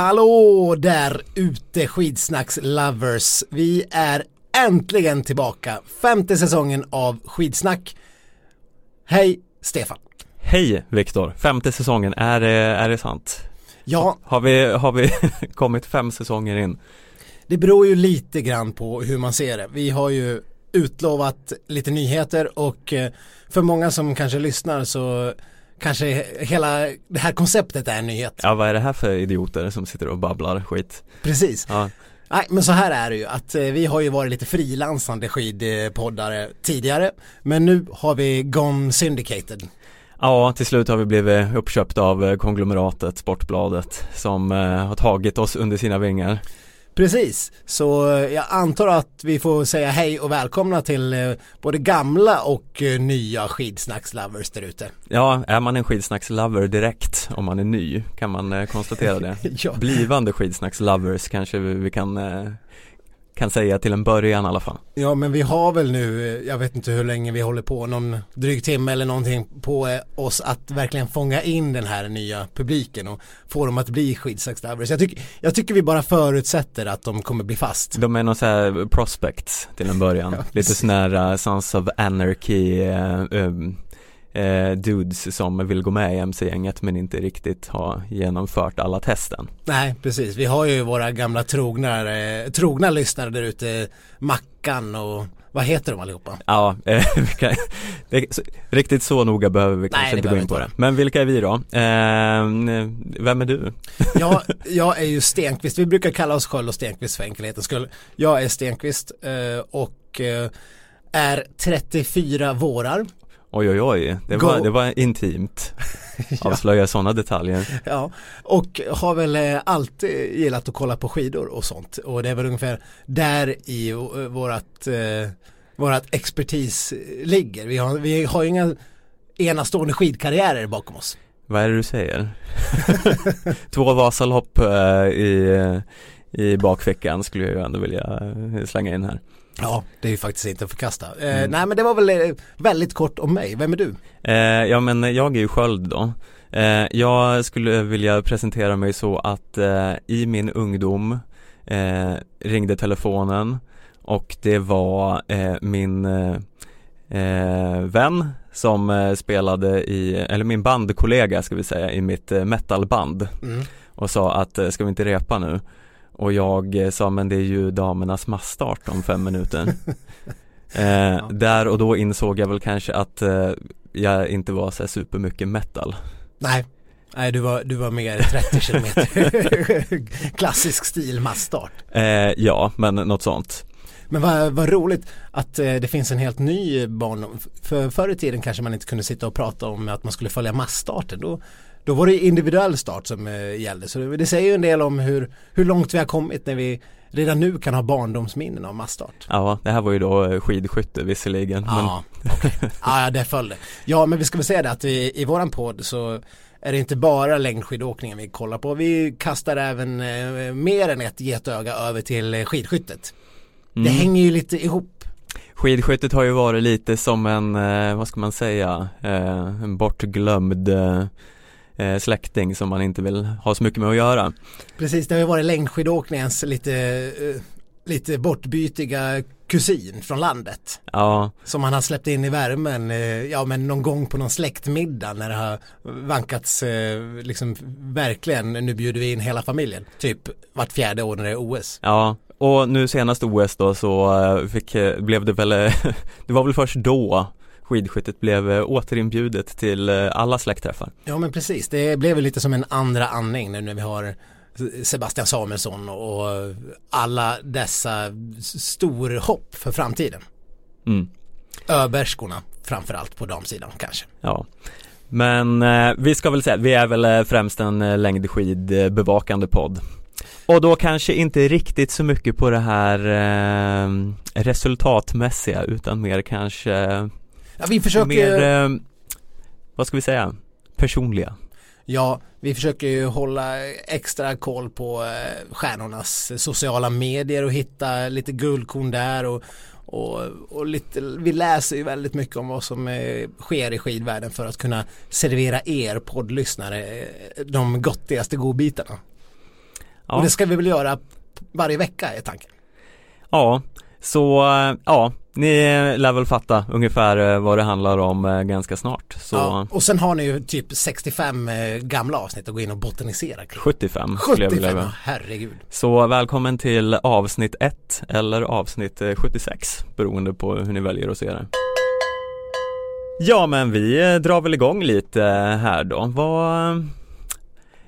Hallå där ute skidsnacks-lovers. Vi är äntligen tillbaka. Femte säsongen av Skidsnack. Hej Stefan. Hej Viktor, femte säsongen, är det, är det sant? Ja, Har vi, har vi kommit fem säsonger in? det beror ju lite grann på hur man ser det. Vi har ju utlovat lite nyheter och eh, för många som kanske lyssnar så kanske hela det här konceptet är en nyhet. Ja vad är det här för idioter som sitter och babblar skit? Precis. Ja, Nej men så här är det ju att eh, vi har ju varit lite frilansande skidpoddare tidigare men nu har vi gone syndicated. ja till slut har vi blivit uppköpta av eh, konglomeratet Sportbladet som eh, har tagit oss under sina vingar. Precis, så eh, jag antar att vi får säga hej och välkomna till eh, både gamla och eh, nya skidsnackslovers där ute. Ja, är man en skidsnackslover direkt om man är ny kan man konstatera det. Ja. Blivande skidsnackslovers kanske vi, kan, kan säga till en början i alla fall. Ja men vi har väl nu, eh, jag vet inte hur länge vi håller på, någon dryg timme eller någonting på eh, oss att verkligen fånga in den här nya publiken och få dem att bli skidsnackslovers. Jag, tycker jag tycker vi bara förutsätter att de kommer bli fast. De är någon så här prospects till en början. Ja, Lite sån här uh, Sons of Anarchy uh, um, uh, dudes som vill gå med i MC-gänget men inte riktigt har genomfört alla testen. Nej precis, vi har ju våra gamla trogna, eh, trogna lyssnare där ute, Mackan och vad heter de allihopa? Ja, eh, kan, det, så, riktigt så noga behöver vi kanske det inte gå in på inte det. Men vilka är vi då? Eh, vem är du? Jag, jag är ju Stenqvist, vi brukar kalla oss Sköld och Stenqvist för enkelhetens skull. Jag är Stenqvist eh, och eh, är 34 vårar. Oj oj oj, det Go. var, det var intimt. Avslöja sådana detaljer. Ja, och har väl eh, alltid gillat att kolla på skidor och sånt. Och det är väl ungefär där i eh, vårat, eh, vårat expertis ligger. Vi har, vi har ju inga enastående skidkarriärer bakom oss. Vad är det du säger? Två Vasalopp eh, i, i bakfickan skulle jag ju ändå vilja eh, slänga in här. Ja, det är ju faktiskt inte att förkasta. Eh, Mm. Nej men det var väl eh, väldigt kort om mig. Vem är du? Eh, ja men jag är ju Sköld då. Eh, jag skulle vilja presentera mig så att eh, i min ungdom eh, ringde telefonen och det var min vän som spelade i, eller min bandkollega ska vi säga, i mitt metalband Mm. och sa att ska vi inte repa nu? Och jag eh, sa men det är ju damernas massstart om fem minuter. eh, Där och då insåg jag väl kanske att eh, jag inte var så supermycket metal. Nej, nej du var, du var mer 30 kilometer klassisk stil massstart. Eh, ja, men något sånt. Men vad, vad roligt att eh, det finns en helt ny barndom. För förr i tiden kanske man inte kunde sitta och prata om att man skulle följa massstarten. Då, då var det individuell start som eh, gällde. Så det, det säger ju en del om hur, hur långt vi har kommit när vi redan nu kan ha barndomsminnen av massstart. Ja, det här var ju då eh, skidskytte visserligen. Men, Ja, okej. ja, ja, det föll det. Ja, men vi ska väl säga det att i, i våran podd så är det inte bara längdskidåkningen vi kollar på. Vi kastar även eh, mer än ett getöga över till eh, skidskyttet. Det mm. hänger ju lite ihop. Skidskyttet har ju varit lite som en, eh, vad ska man säga, eh, en bortglömd eh, släkting som man inte vill ha så mycket med att göra. Precis, det har ju varit längdskidåkningens lite, eh, lite bortbytiga kusin från landet. Ja, Som han har släppt in i värmen, eh, ja men någon gång på någon släktmiddag när det har vankats eh, liksom verkligen, nu bjuder vi in hela familjen. Typ vart fjärde år när det är OS. Ja, och nu senast OS då så fick, blev det väl, det var väl först då skidskyttet blev eh, återinbjudet till eh, alla släktträffar. Ja men precis, det blev lite som en andra andning nu när vi har Sebastian Samuelsson och alla dessa storhopp för framtiden. Mm, Öberskorna framförallt på damsidan kanske. ja. Men eh, vi ska väl säga att vi är väl eh, främst en eh, längdskidbevakande podd. Och då kanske inte riktigt så mycket på det här eh, resultatmässiga utan mer kanske Ja, vi försöker mer, eh, vad ska vi säga, personliga. Ja, vi försöker ju hålla extra koll på eh, stjärnornas sociala medier och hitta lite guldkorn där och, och, och lite, vi läser ju väldigt mycket om vad som eh, sker i skidvärlden för att kunna servera er poddlyssnare eh, de gottigaste godbitarna. Ja. Och det ska vi väl göra varje vecka är tanken. Ja, så eh, ja, ni lär väl fatta ungefär eh, vad det handlar om eh, ganska snart. Så Ja, och sen har ni ju typ 65 eh, gamla avsnitt att gå in och botanisera kring. 75 skulle jag vilja 75, säga. herregud. Så välkommen till avsnitt 1 eller avsnitt eh, 76 beroende på hur ni väljer att se det. Ja men vi drar väl igång lite här då. Vad,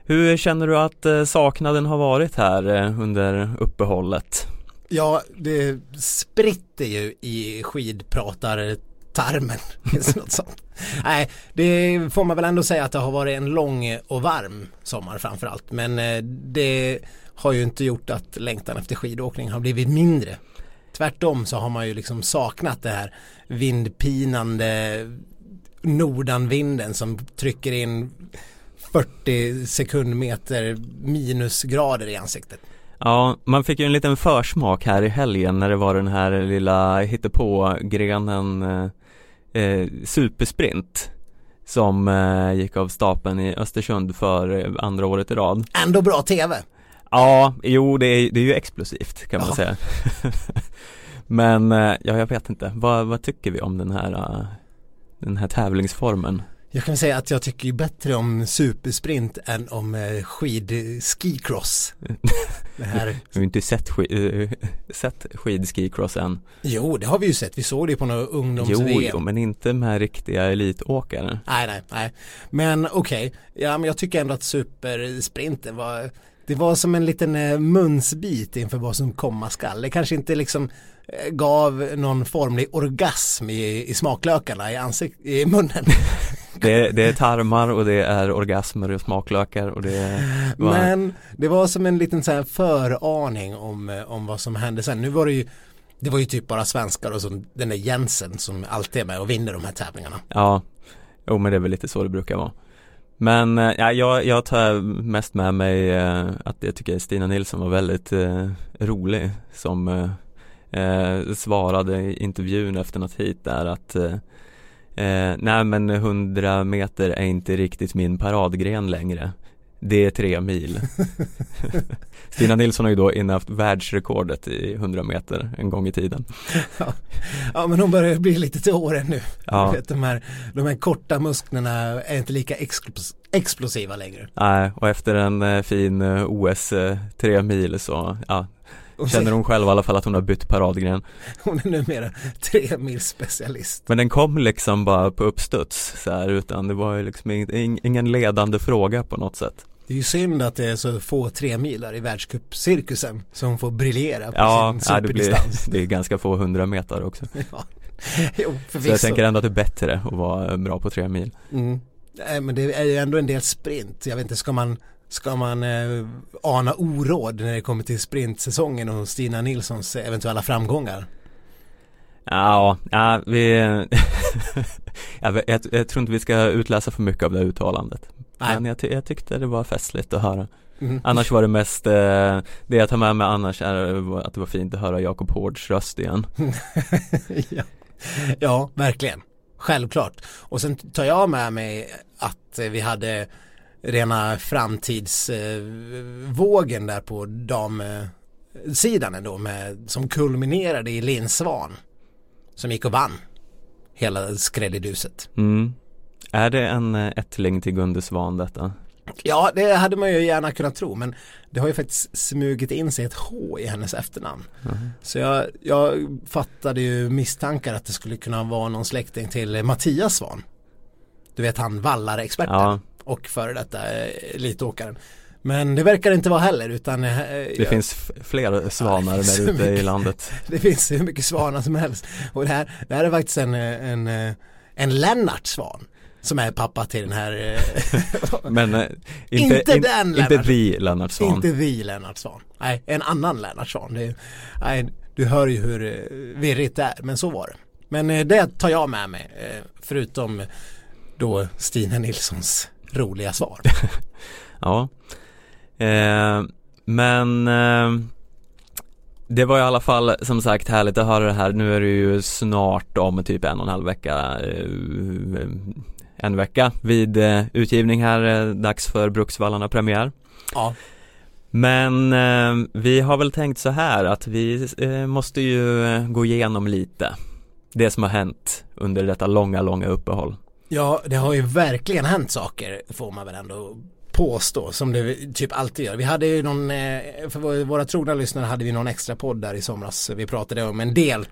hur känner du att saknaden har varit här under uppehållet? Ja, det spritter ju i skidpratartarmen. Finns något sånt? Nej, det får man väl ändå säga att det har varit en lång och varm sommar framförallt. Men eh, det har ju inte gjort att längtan efter skidåkning har blivit mindre. Tvärtom så har man ju liksom saknat det här vindpinande nordanvinden som trycker in 40 sekundmeter minusgrader i ansiktet. Ja, man fick ju en liten försmak här i helgen när det var den här lilla hittepå-grenen eh, eh, Supersprint som eh, gick av stapeln i Östersund för eh, andra året i rad. Ändå bra tv. Ja, jo det är, det är ju explosivt kan man Ja. säga. Men eh, ja, jag vet inte. Vad, vad tycker vi om den här, den här tävlingsformen? Jag kan säga att jag tycker bättre om supersprint än om eh, skid-skicross. Det här, Vi har inte sett, skid, eh, sett skidskicross än. jo, det har vi ju sett. Vi såg det på några Jo, ungdoms-VM. jo, men inte med riktiga elitåkare. Nej, nej, nej. Men okej, ja, men jag tycker ändå att supersprinten var det var som en liten eh, munsbit inför vad som komma skall. Det kanske inte liksom eh, gav någon formlig orgasm i, i smaklökarna i, ansik- i munnen. Det, det är tarmar och det är orgasmer och smaklökar och det var, Men det var som en liten så här föraning om, eh, om vad som hände sen. Nu var det ju det var ju typ bara svenskar och så den där Jensen som alltid är med och vinner de här tävlingarna. ja, jo men det är väl lite så det brukar vara. Men eh, ja, jag, jag tar mest med mig eh, att jag tycker Stina Nilsson var väldigt eh, rolig som eh, svarade i intervjun efter något hit där att eh, nej men 100 meter är inte riktigt min paradgren längre. Det är tre mil. Stina Nilsson har ju då innehaft världsrekordet i 100 meter en gång i tiden. Ja men hon börjar bli lite till åren nu. Ja. Vet, de, här, de här korta musklerna är inte lika explos- explosiva längre. Nej, och efter en eh, fin eh, OS eh, tre mil så ja, känner hon själv i alla fall att hon har bytt paradgren. hon är numera tre mils specialist. Men den kom liksom bara på uppstuds så här, utan det var ju liksom ing- ingen ledande fråga på något sätt. Det är ju synd att det är så få tre milar i världscupcirkusen hon får briljera på Ja, sin ja det, blir, superdistans. det är ganska få hundra meter också. Ja. Jo, Så jag tänker ändå att det är bättre att vara bra på tre mil. Mm. Nej, men det är ju ändå en del sprint. Jag vet inte, ska man, ska man eh, ana oråd när det kommer till sprintsäsongen och Stina Nilssons eventuella framgångar? Ja, ja vi jag, jag, jag tror inte vi ska utläsa för mycket av det uttalandet. Nej. Men jag, jag tyckte det var festligt att höra. Mm. Annars var det mest, eh, det jag tar med mig annars är att det var fint att höra Jakob Hårds röst igen. ja. ja, verkligen. Självklart. Och sen tar jag med mig att vi hade rena framtidsvågen där på damsidan ändå med, som kulminerade i Linn Svan som gick och vann hela skräddiduset. Mm. Är det en eh, ättling till Gunde Svan detta? Ja, det hade man ju gärna kunnat tro men det har ju faktiskt smugit in sig ett H i hennes efternamn. Mhm. Så jag, jag fattade ju misstankar att det skulle kunna vara någon släkting till Mattias Svan. Du vet han vallarexperten Ja, och före detta eh, elitåkaren. Men det verkar inte vara heller utan eh, det jag- finns fler svanar det finns där ute i landet. det finns hur mycket svanar som helst. Och det här, det här är faktiskt en, eh, en, en Lennart Svan som är pappa till den här Men eh, inte, Inte in, den, inte Lennart. vi Lennart Svan. Inte vi Lennart Svan. Nej, en annan Lennart Svan. Det nej, du hör ju hur virrigt det är, men så var det. Men eh, det tar jag med mig, förutom då Stina Nilssons roliga svar. Ja. Eh, men eh, det var i alla fall som sagt härligt att höra det här. Nu är det ju snart om typ en och en halv vecka eh, en vecka vid eh, utgivning här, eh, dags för Bruksvallarna premiär. Ja, Men eh, vi har väl tänkt så här att vi eh, måste ju gå igenom lite det som har hänt under detta långa, långa uppehåll. Ja, det har ju verkligen hänt saker får man väl ändå påstå som det typ alltid gör. Vi hade ju någon, eh, för våra trogna lyssnare hade vi någon extra podd där i somras. Vi pratade om en del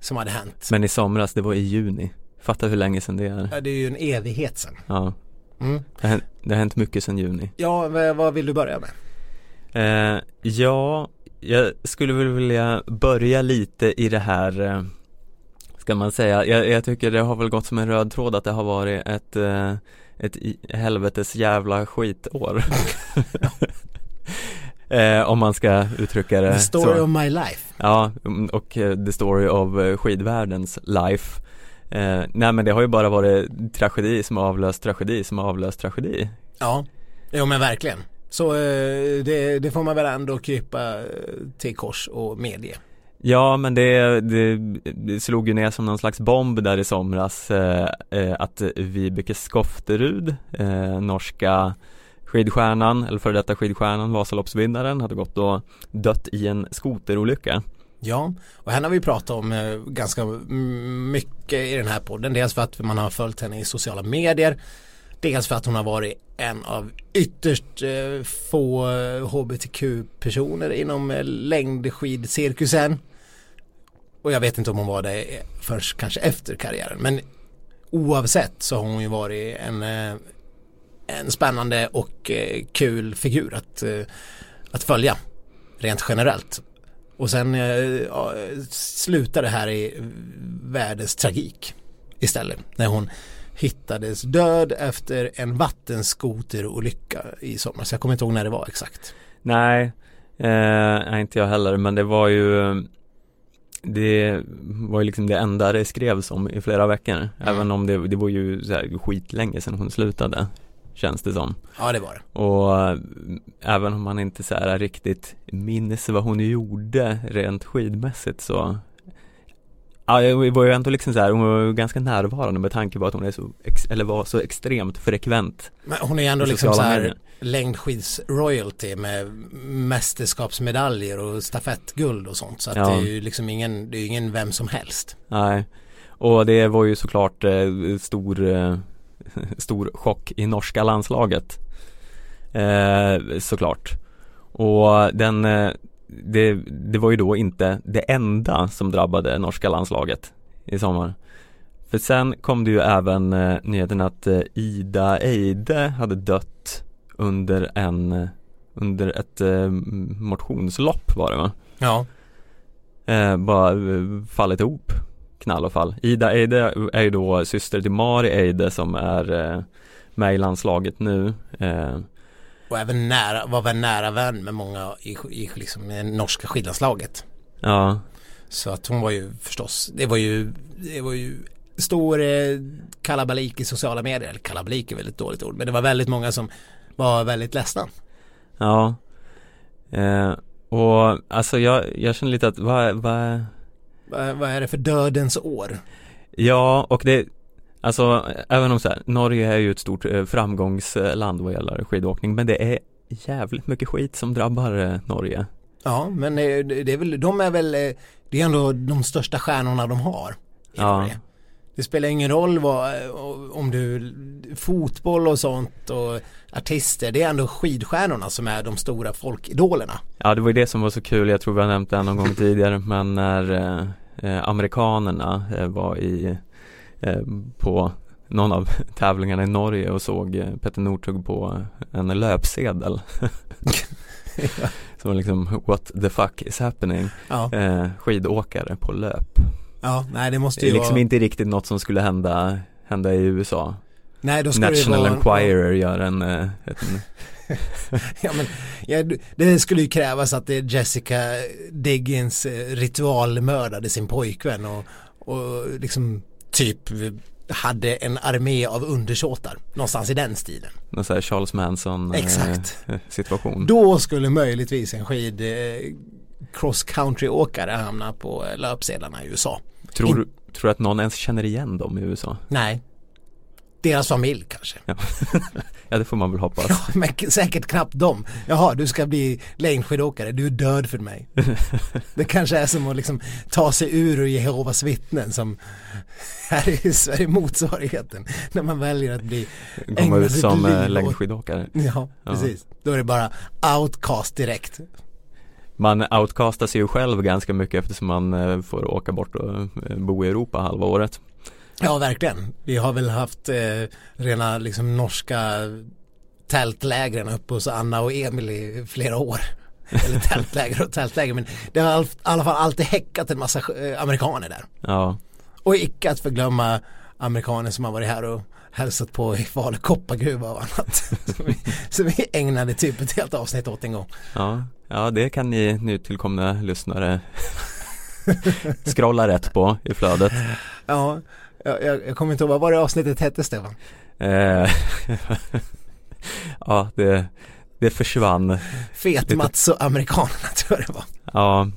som hade hänt. Men i somras, det var i juni. Fatta hur länge sedan det är. Ja, det är ju en evighet sedan. Ja. Mm. Det, har hänt, det har hänt mycket sedan juni. Ja, vad vill du börja med? Eh, ja, jag skulle väl vilja börja lite i det här eh, Ska man säga, jag, jag, tycker det har väl gått som en röd tråd att det har varit ett eh, Ett helvetes jävla skitår. Eh, Om man ska uttrycka det The story så. of my life. Ja, mm, och eh, the story of eh, skidvärldens life. Eh, Nej men det har ju bara varit tragedi som avlöst tragedi som avlöst tragedi. Ja, jo men verkligen. Så eh, det, det, får man väl ändå krypa till kors och medge. Ja men det, det, det, slog ju ner som någon slags bomb där i somras eh, eh, att Vibeke Skofterud, eh, norska skidstjärnan, eller före detta skidstjärnan, Vasaloppsvinnaren, hade gått och dött i en skoterolycka. Ja, och henne har vi pratat om eh, ganska mycket i den här podden. Dels för att man har följt henne i sociala medier Dels för att hon har varit en av ytterst eh, få eh, hbtq-personer inom eh, längdskidcirkusen. Och jag vet inte om hon var det eh, först kanske efter karriären. Men oavsett så har hon ju varit en, eh, en spännande och eh, kul figur att, eh, att följa. Rent generellt. Och sen eh, ja, slutar det här i världens tragik istället. När hon hittades död efter en vattenskoterolycka i somras. Jag kommer inte ihåg när det var exakt. Nej, eh, inte jag heller, men det var ju det var ju liksom det enda det skrevs om i flera veckor. Mm. Även om det, det var ju så här skitlänge sedan hon slutade. Känns det som. Ja det var det. Och äh, även om man inte så här riktigt minns vad hon gjorde rent skidmässigt så Ja, det var ju ändå liksom så här, hon var ganska närvarande med tanke på att hon är så, eller var så extremt frekvent Men hon är ju ändå liksom så här längdskids-royalty med mästerskapsmedaljer och stafettguld och sånt så att ja. det är ju liksom ingen, det är ingen vem som helst. Nej, och det var ju såklart eh, stor, eh, stor chock i norska landslaget. Eh, såklart. Och den eh, det, det var ju då inte det enda som drabbade norska landslaget i sommar. För sen kom det ju även eh, nyheten att eh, Ida Eide hade dött under en eh, under ett eh, motionslopp var det va? Ja eh, Bara eh, fallit ihop knall och fall. Ida Eide är ju då syster till Mari Eide som är eh, med i landslaget nu eh, och även nära, var väl nära vän med många i, i liksom, i norska skidlandslaget. Ja. Så att hon var ju förstås, det var ju, det var ju stor eh, kalabalik i sociala medier. Eller kalabalik är väl ett dåligt ord. Men det var väldigt många som var väldigt ledsna. Ja. Eh, och alltså jag, jag känner lite att vad, vad vad, vad är det för dödens år? Ja, och det, Alltså även om så här, Norge är ju ett stort eh, framgångsland vad gäller skidåkning men det är jävligt mycket skit som drabbar eh, Norge. Ja men det är väl, de är väl, eh, det är ändå de största stjärnorna de har. Ja. Norge. Det spelar ingen roll vad, om du, fotboll och sånt och artister, det är ändå skidstjärnorna som är de stora folkidolerna. Ja det var ju det som var så kul, jag tror vi har nämnt det någon gång tidigare, men när eh, amerikanerna eh, var i Eh, på någon av tävlingarna i Norge och såg eh, Petter Northug på en löpsedel. Som liksom what the fuck is happening? Ja. eh, Skidåkare på löp. Ja, nej det måste ju Det är liksom vara... inte riktigt något som skulle hända, hända i USA. Nej då skulle National det vara Enquirer gör en, en ja, men, ja, det skulle ju krävas att Jessica Diggins ritualmördade sin pojkvän och, och liksom typ hade en armé av undersåtar någonstans i den stilen. Någon sån här Charles Manson eh, Exakt. Eh, situation. Då skulle möjligtvis en skid eh, cross country åkare hamna på eh, löpsedlarna i USA. Tror, In tror du att någon ens känner igen dem i USA? Nej. Deras familj kanske. Ja. Ja det får man väl hoppas. Ja, men säkert knappt dem. Jaha, du ska bli längdskidåkare, du är död för mig. det kanske är som att liksom ta sig ur och Jehovas vittnen som här i Sverige motsvarigheten. När man väljer att bli Komma ut som liv eh, längdskidåkare. Ja, Ja. precis. Då är det bara outcast direkt. Man outcastar sig ju själv ganska mycket eftersom man eh, får åka bort och eh, bo i Europa halva året. Ja, verkligen. Vi har väl haft eh, rena liksom norska tältlägren uppe hos Anna och Emil i flera år. Eller tältläger och tältläger men det har i all- i alla fall alltid häckat en massa eh, amerikaner där. Ja, Och icke att förglömma amerikaner som har varit här och hälsat på i Falu koppargruva och annat. som, vi, som vi ägnade typ ett helt avsnitt åt en gång. ja, ja det kan ni nytillkomna lyssnare scrolla rätt på i flödet. Ja, jag, jag, jag kommer inte ihåg, vad var det avsnittet hette Stefan? Eh, ja, det, det försvann. Fet-Mats och amerikanerna tror jag det var. Ja,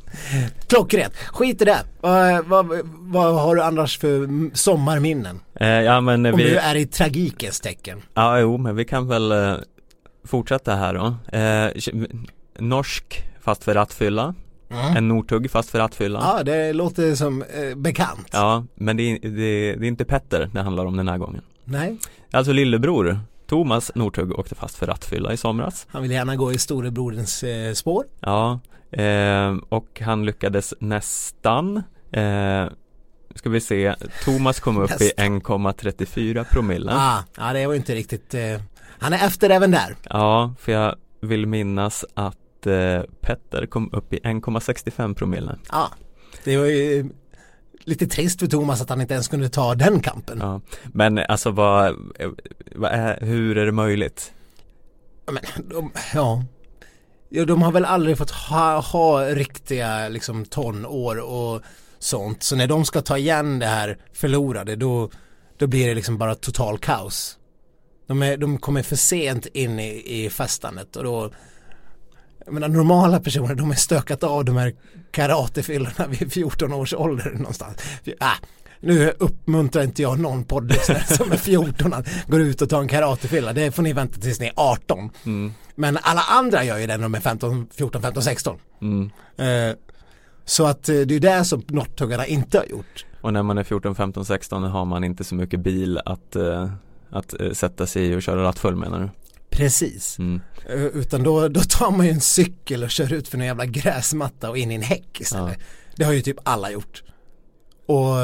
Klockrent, skit i det. Vad, vad, vad har du annars för sommarminnen? eh, ja men Om vi, du är i tragikens tecken. ja jo men vi kan väl eh, fortsätta här då. Eh, norsk fast för rattfylla, Mm. en Nortugg fast för rattfylla. Ja, det låter som eh, bekant. Ja, men det är, det, det är inte Petter det handlar om den här gången. Nej, Alltså lillebror, Thomas Northug åkte fast för rattfylla i somras. han vill gärna gå i storebrorens eh, spår. Ja, eh, och han lyckades nästan. Eh, ska vi se, Thomas kom upp i 1,34 promille. Ah, ja, det var inte riktigt, eh, han är efter även där. Ja, för jag vill minnas att eh, Petter kom upp i 1,65 promille. Ja, det var ju lite trist för Thomas att han inte ens kunde ta den kampen. Ja. Men alltså vad, vad är, hur är det möjligt? Men de, ja. ja, de har väl aldrig fått ha, ha riktiga liksom tonår och sånt. Så när de ska ta igen det här förlorade då, då blir det liksom bara total kaos. De, är, de kommer för sent in i, i festandet och då jag menar, normala personer de är stökat av de här karatefyllorna vid 14 års ålder någonstans. Ah, nu uppmuntrar inte jag någon poddlyssnare som är 14 att gå ut och ta en karatefylla. Det får ni vänta tills ni är 18. Mm. Men alla andra gör ju det när de är 15, 14, 15, 16. Mm. Eh, så att eh, det är det som norrtuggarna inte har gjort. Och när man är 14, 15, 16 har man inte så mycket bil att, eh, att eh, sätta sig i och köra rattfull menar du? Precis. Mm. Eh, utan då, då tar man ju en cykel och kör ut för en jävla gräsmatta och in i en häck istället. Det har ju typ alla gjort. Och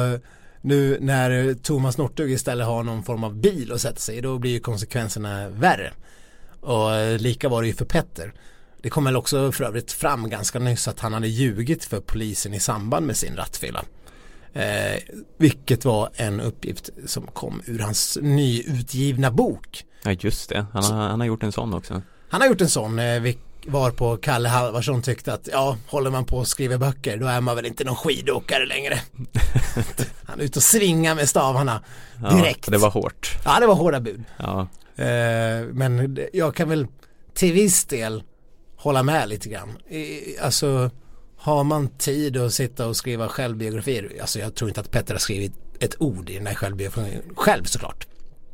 nu när Thomas Northug istället har någon form av bil att sätta sig i då blir ju konsekvenserna värre. Och lika var det ju för Petter. Det kom väl också för övrigt fram ganska nyss att han hade ljugit för polisen i samband med sin rattfylla. Eh, vilket var en uppgift som kom ur hans nyutgivna bok. Ja just det, han har, han har gjort en sån också. Han har gjort en sån eh, var på Kalle Halvarsson tyckte att ja, håller man på och skriver böcker då är man väl inte någon skidåkare längre. Han är ute och svingar med stavarna Ja, direkt. Det var hårt. Ja, det var hårda bud. Ja, Eh, men jag kan väl till viss del hålla med lite grann. I, alltså har man tid att sitta och skriva självbiografier, alltså jag tror inte att Petter har skrivit ett ord i den här självbiografin själv såklart.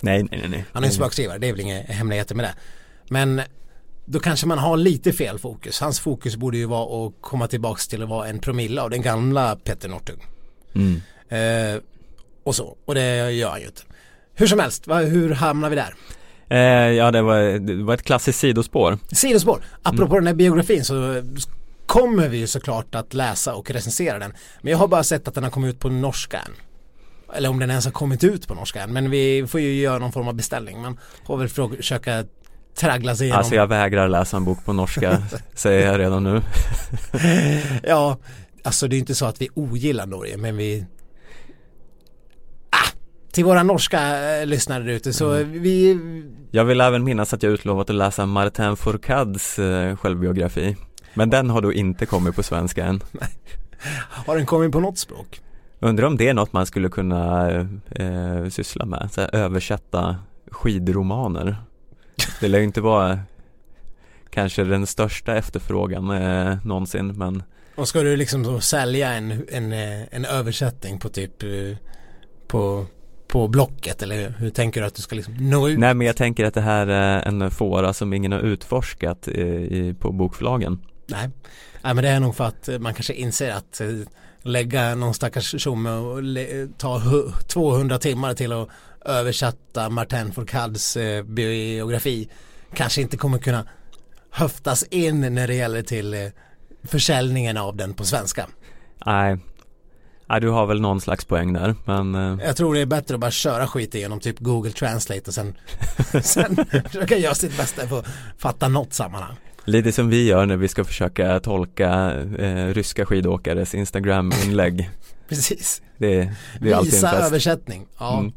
Nej nej nej. nej. Han är ju spökskrivare, det är väl inga hemligheter med det. Men då kanske man har lite fel fokus. Hans fokus borde ju vara att komma tillbaks till att vara en promille av den gamla Petter Northug. Mm. Eh, och så, och det gör han ju inte. Hur som helst, va, hur hamnar vi där? Eh, ja det var, det var ett klassiskt sidospår. Sidospår, apropå den här biografin så kommer vi ju såklart att läsa och recensera den. Men jag har bara sett att den har kommit ut på norska än. Eller om den ens har kommit ut på norska än. Men vi får ju göra någon form av beställning. Man får väl försöka traggla sig igenom. Alltså jag vägrar läsa en bok på norska, säger jag redan nu. Ja, alltså det är inte så att vi ogillar Norge men vi ah, Till våra norska eh, lyssnare där ute så vi Jag vill även minnas att jag utlovat att läsa Martin Fourcads eh, självbiografi. Men den har då inte kommit på svenska än. Har den kommit på något språk? Undrar om det är något man skulle kunna eh, syssla med, så här, översätta skidromaner. Det lär ju inte vara kanske den största efterfrågan eh, någonsin men Och ska du liksom sälja en, en, eh, en översättning på typ eh, på, på Blocket eller hur tänker du att du ska liksom nå ut? Nej men jag tänker att det här är en fåra som ingen har utforskat i, i, på bokförlagen. Nej. Nej men det är nog för att man kanske inser att eh, lägga någon stackars tjomme och ta 200 timmar till att översätta Martin Fourcades eh, biografi kanske inte kommer kunna höftas in när det gäller till eh, försäljningen av den på svenska. Nej, Nej du har väl någon slags poäng där men eh, Jag tror det är bättre att bara köra skit genom typ Google Translate och sen, sen försöka göra sitt bästa för att fatta något sammanhang. Lite som vi gör när vi ska försöka tolka eh, ryska skidåkares Instagram-inlägg. Precis. Det, det är alltid en översättning. Ja. Mm.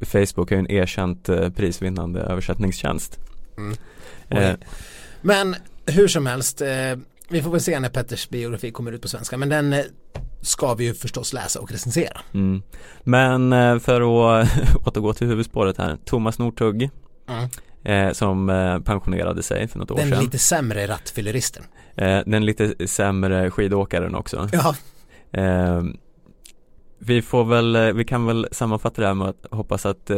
Facebook är en erkänt eh, prisvinnande översättningstjänst. Mm. Eh. Men hur som helst, eh, vi får väl se när Petters biografi kommer ut på svenska. Men den eh, ska vi ju förstås läsa och recensera. Mm. Men eh, för att återgå till huvudspåret här, Thomas Northug mm. Eh, som eh, pensionerade sig för något år den sedan. Den lite sämre rattfylleristen. Eh, den lite sämre skidåkaren också. Ja. Eh, vi får väl, eh, vi kan väl sammanfatta det här med att hoppas att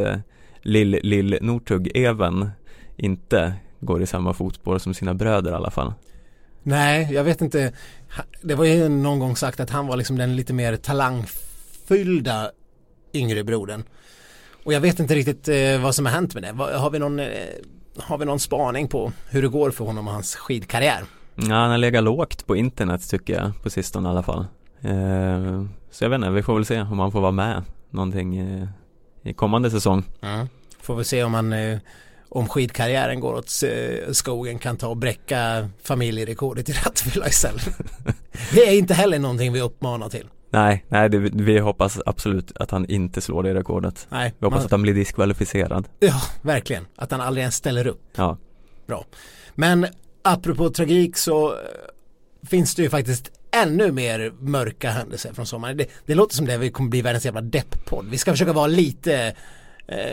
Lill, Lill Northug, Even, inte går i samma fotspår som sina bröder i alla fall. Nej, jag vet inte. Det var ju någon gång sagt att han var liksom den lite mer talangfyllda yngre brodern. Och jag vet inte riktigt eh, vad som har hänt med det. Har vi, någon, eh, har vi någon spaning på hur det går för honom och hans skidkarriär? Ja, han har legat lågt på internet tycker jag på sistone i alla fall. Eh, så jag vet inte, vi får väl se om han får vara med någonting i kommande säsong. Mm. Får vi se om han eh, om skidkarriären går åt eh, skogen kan ta och bräcka familjerekordet i rattfylla istället. det är inte heller någonting vi uppmanar till. Nej, nej det, vi hoppas absolut att han inte slår det rekordet. Nej, vi hoppas man... att han blir diskvalificerad. Ja, verkligen. Att han aldrig ens ställer upp. Ja. Bra. Men apropå tragik så eh, finns det ju faktiskt ännu mer mörka händelser från sommaren. Det, det låter som det vi kommer bli världens jävla depp-podd. Vi ska försöka vara lite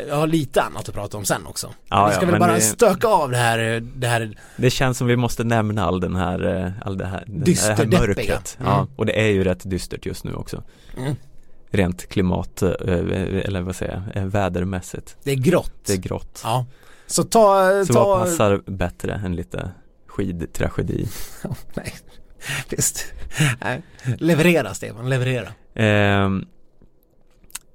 jag har lite annat att prata om sen också. Ja, vi ska ja, väl bara det... stöka av det här, det här Det känns som vi måste nämna all den här, eh, all det här, Dyster, det här mörkret. Mm. Ja, och det är ju rätt dystert just nu också. Mm. Rent klimat, eh, eller vad säger jag, vädermässigt. Det är grått. Det är grått. Ja. Så ta, Så ta... vad passar bättre än lite skidtragedi? Nej, visst. Nej. Leverera Stefan, leverera. Eh,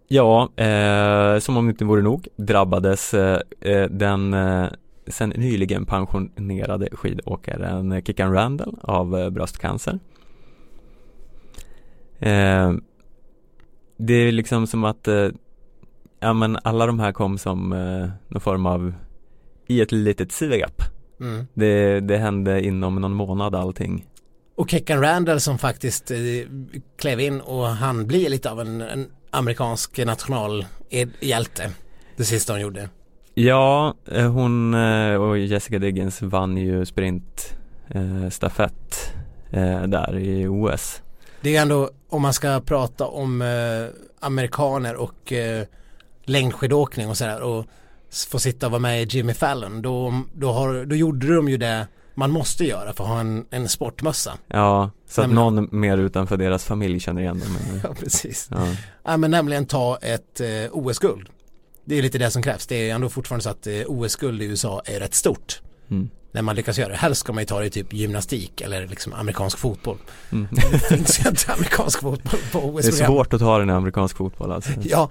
ja, eh, som om det inte vore nog drabbades eh, eh den eh, sen nyligen pensionerade skidåkaren Kickan Randall av eh, bröstcancer. Ehm, det är liksom som att ja men alla de här kom som någon form av i ett litet svep. Mm. Det, det hände inom någon månad allting. Och Keckan Randall som faktiskt eh, klev in och han blir lite av en, en amerikansk nationalhjälte det sista hon gjorde. Ja, eh, hon eh, och Jessica Diggins vann ju sprint eh, där i OS. Det är ändå om man ska prata om amerikaner och längdskidåkning och sådär och få sitta och vara med i Jimmy Fallon då, då, har, då gjorde de ju det man måste göra för att ha en, en sportmössa. Ja, så nämligen, att någon mer utanför deras familj känner igen dem. ja, precis. Ja. ja. men nämligen ta ett eh, OS-guld. Det är lite det som krävs. Det är ändå fortfarande så att eh, OS-guld i USA är rätt stort. Mm. När man lyckas göra det. Helst ska man ju ta det i typ gymnastik eller liksom amerikansk fotboll. Mm. det finns ju inte amerikansk fotboll på OS-program. Det är svårt att ta den i amerikansk fotboll alltså. ja,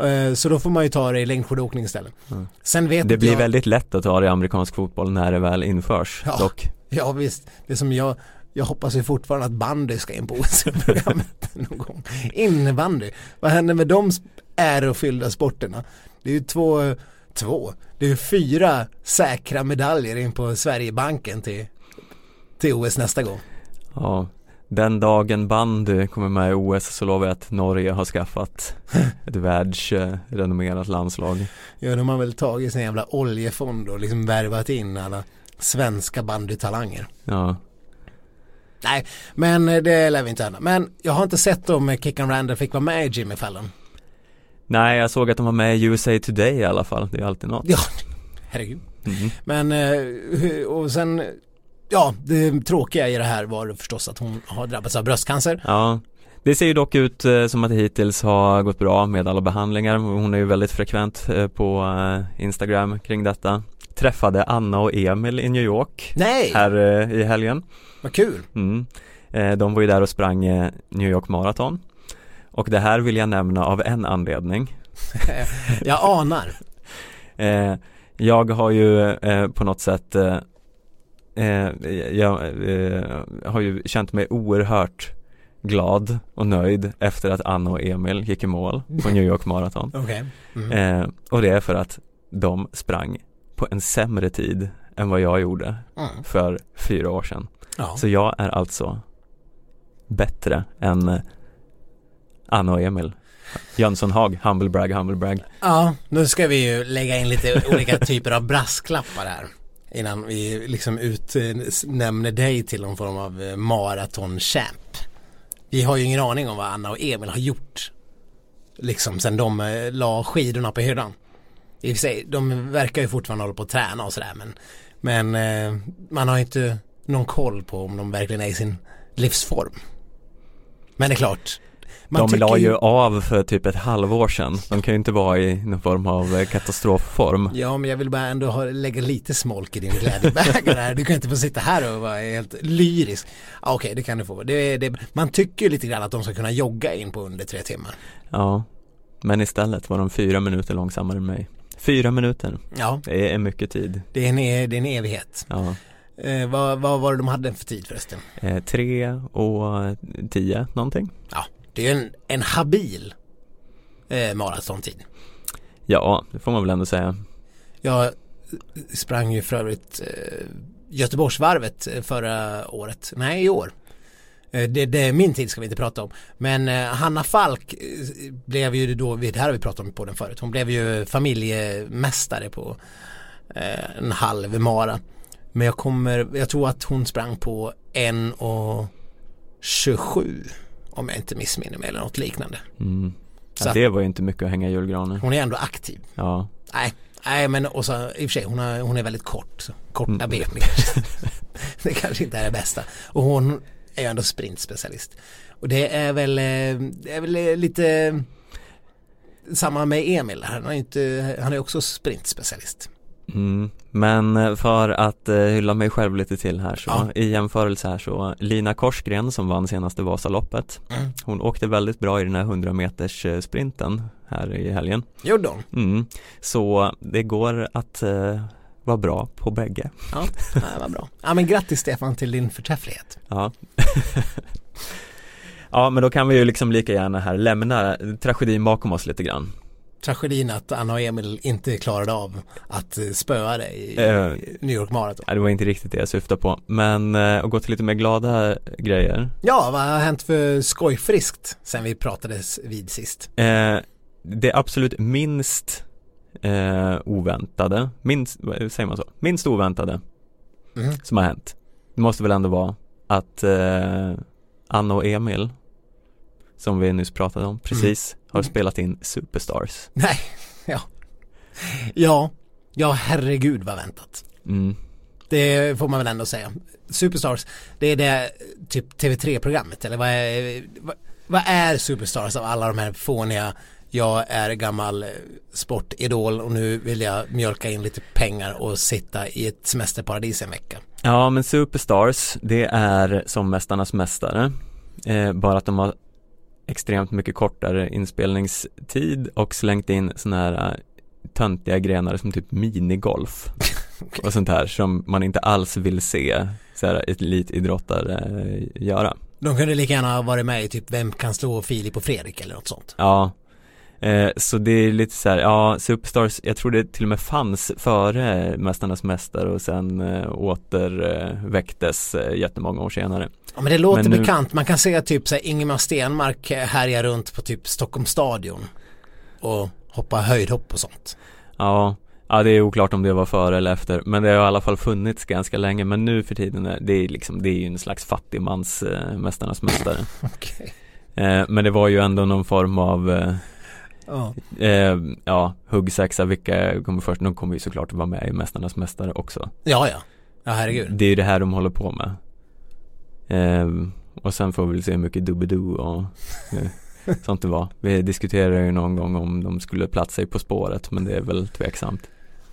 Eh, så då får man ju ta det i längdskidåkning istället. Mm. Sen vet det blir jag... väldigt lätt att ta det i amerikansk fotboll när det väl införs ja, dock. Ja visst, det som jag jag hoppas ju fortfarande att bandy ska in på OS-programmet någon gång. Innebandy, vad händer med de ärofyllda sporterna? Det är ju två, två, det är ju fyra säkra medaljer in på Sverigebanken till, till OS nästa gång. Ja, den dagen bandy kommer med i OS så lovar jag att Norge har skaffat ett världsrenommerat landslag. Ja, de har väl tagit sin jävla oljefond och liksom värvat in alla svenska bandytalanger. Ja. Nej, men det lär vi inte hända. Men jag har inte sett om Kickan Randall fick vara med i Jimmy Fallon. Nej, jag såg att de var med i USA Today i alla fall. Det är alltid något. Ja, herregud. Mm. Men, eh, och sen ja, det tråkiga i det här var förstås att hon har drabbats av bröstcancer. Ja, Det ser ju dock ut eh, som att det hittills har gått bra med alla behandlingar. Hon är ju väldigt frekvent eh, på eh, Instagram kring detta. Träffade Anna och Emil i New York Nej, här eh, i helgen. vad kul! Mm. Eh, De var ju där och sprang eh, New York Marathon. Och det här vill jag nämna av en anledning. Jag anar. Jag har ju på något sätt Jag har ju känt mig oerhört glad och nöjd efter att Anna och Emil gick i mål på New York Marathon. Okej. Mm. Och det är för att de sprang på en sämre tid än vad jag gjorde Mm. för fyra år sedan. Ja. Så jag är alltså bättre än eh, Anna och Emil. Jönsson Hag, humble brag, humble brag. ja, nu ska vi ju lägga in lite olika typer av brasklappar här. Innan vi liksom utnämner dig till någon form av eh, maratonchamp. Vi har ju ingen aning om vad Anna och Emil har gjort. Liksom sen de eh, la skidorna på hyllan. I och för sig, de verkar ju fortfarande hålla på att träna och sådär men Men eh, man har inte någon koll på om de verkligen är i sin livsform. Men det är klart. De la ju av för typ ett halvår sedan. De kan ju inte vara i någon form av eh, katastrofform. Ja men jag vill bara ändå ha, lägga lite smolk i din glädjebägare här. Du kan inte få sitta här och vara helt lyrisk. Ja, Okej det kan du få. Det, det, man tycker ju lite grann att de ska kunna jogga in på under tre timmar. Ja, men istället var de fyra minuter långsammare än mig. Fyra minuter, Ja, det är mycket tid. det är en, e- det är en evighet. Ja, Eh, vad, vad var det de hade för tid förresten? eh, tre och tio någonting. Ja, det är en, en habil eh, maratontid. Ja, det får man väl ändå säga. Jag sprang ju för övrigt eh, Göteborgsvarvet eh, förra året, nej i år. Eh, Det, det är min tid ska vi inte prata om. Men eh, Hanna Falk eh, blev ju då, det här har vi pratat om på den förut, hon blev ju familjemästare på en halv mara. Men jag kommer, jag tror att hon sprang på en och 27 om jag inte missminner mig eller något liknande. Mm. Så Ja, det var ju inte mycket att hänga i julgranen. Hon är ändå aktiv. Ja, Nej, nej men och så, i och för sig hon, har, hon är väldigt kort. Så, korta Mm. ben kanske. Det kanske inte är det bästa. Och hon är ju ändå sprintspecialist. Och det är väl, eh, det är väl eh, lite samma med Emil. Han är, inte, han är också sprintspecialist. mm. men eh, för att eh, hylla mig själv lite till här så Ja. i jämförelse här så Lina Korsgren som vann senaste Vasaloppet Mm. Hon åkte väldigt bra i den här 100 meters eh, sprinten här i helgen Gjorde hon? mm. Så det går att eh, vara bra på bägge Ja, ja vad bra. Ja men grattis Stefan till din förträfflighet. Ja Ja men då kan vi ju liksom lika gärna här lämna tragedin bakom oss lite grann Tragedin att Anna och Emil inte klarade av att eh, spöa dig i Eh. New York Marathon. Nej, Det var inte riktigt det jag syftade på Men eh, att gå till lite mer glada grejer Ja, vad har hänt för skojfriskt sen vi pratades vid sist? eh, Det absolut minst eh, oväntade, minst, vad säger man så? Minst oväntade Mm. som har hänt Det måste väl ändå vara att eh, Anna och Emil Som vi nyss pratade om precis har Mm. spelat in Superstars Nej, ja. Ja, ja herregud vad väntat. mm. Det får man väl ändå säga. Superstars, det är det typ TV3-programmet eller vad är, vad, vad är Superstars av alla de här fåniga jag är gammal eh, sportidol och nu vill jag mjölka in lite pengar och sitta i ett semesterparadis en vecka. Ja men Superstars det är som Mästarnas Mästare eh, Bara att de har extremt mycket kortare inspelningstid och slängt in sådana här eh, töntiga grenar som typ minigolf och sånt här som man inte alls vill se så här, elitidrottare eh, göra. De kunde lika gärna ha varit med i typ Vem kan slå Filip och Fredrik eller något sånt. Ja, eh, så det är lite så här, ja Superstars, jag tror det till och med fanns före Mästarnas Mästare och sen eh, återväcktes eh, jättemånga år senare. Ja men det låter Men nu- bekant. Man kan se typ så här Ingemar Stenmark härja runt på typ Stockholms stadion och hoppa höjdhopp och sånt. Ja, ja det är oklart om det var före eller efter men det har i alla fall funnits ganska länge men nu för tiden är det liksom det är ju en slags fattigmans eh, Mästarnas Mästare Okej. eh, men det var ju ändå någon form av eh, Ja. eh, ja, huggsexa, vilka kommer först? De kommer ju såklart vara med i Mästarnas Mästare också ja, ja. Ja, herregud. Det är ju det här de håller på med eh, och sen får vi väl se hur mycket Doobidoo och eh, sånt det var. Vi diskuterade ju någon gång om de skulle platsa i På spåret men det är väl tveksamt.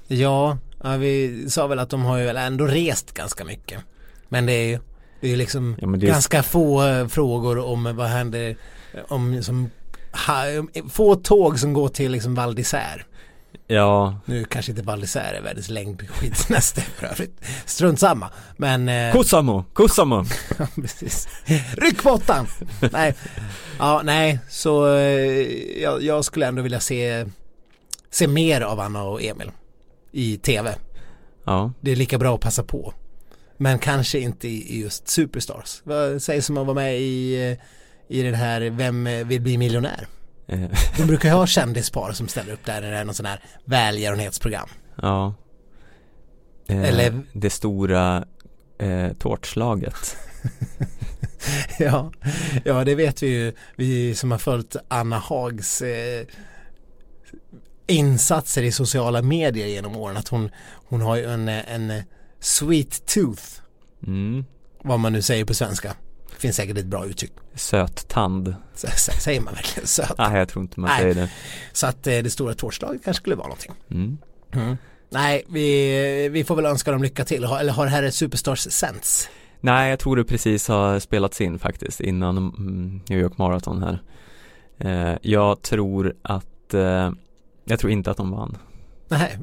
Ja, ja, vi sa väl att de har ju väl ändå rest ganska mycket. Men det är ju det är liksom Ja, det är- ganska få eh, frågor om vad händer om som få tåg som går till liksom Val d'Isère. Ja, Nu kanske inte Val d'Isère är världens längdskidsnäste för övrigt. Strunt samma. Men eh, Kussamo, Kussamo! Ja, precis. Ryck på åttan! nej. Ja, nej, så eh, jag, jag skulle ändå vilja se, se mer av Anna och Emil i tv. Ja, Det är lika bra att passa på. Men kanske inte i, i just Superstars. Vad sägs om att vara med i, eh, i det här Vem vill bli miljonär? eh, De brukar ju ha kändispar som ställer upp där när det är någon sån här välgörenhetsprogram. ja. Eh, Eller- Det stora eh, tårtslaget. ja, ja, det vet vi ju. Vi som har följt Anna Hags eh, insatser i sociala medier genom åren. Att hon, hon har ju en, en sweet tooth, Mm. vad man nu säger på svenska. Finns säkert ett bra uttryck. Söt tand. Så, så, säger man verkligen söt. Nej, jag tror inte man Nej. säger det. Så att eh, det stora tårtslaget kanske skulle vara någonting. Mm. Nej, vi, vi får väl önska dem lycka till. Eller har det här ett Superstars sänds? Nej, jag tror det precis har spelats in faktiskt innan mm, New York Marathon här. Eh, jag tror att, eh, jag tror inte att de vann. Nej,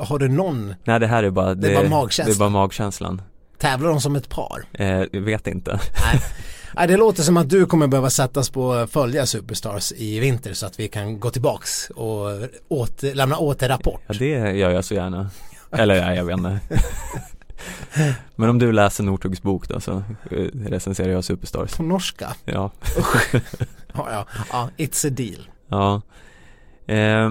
har du någon? Nej, det här är bara, Det är bara magkänslan. Det är bara magkänslan. Tävlar de som ett par? Eh, vet inte. Nej. Nej, det låter som att du kommer behöva sättas på att följa Superstars i vinter så att vi kan gå tillbaks och åter, lämna återrapport. Ja, det gör jag så gärna. Eller nej, jag vet inte. Men om du läser Northugs bok då så eh, recenserar jag Superstars. På norska? Ja. Ja, ja, ja it's a deal. Ja. Eh,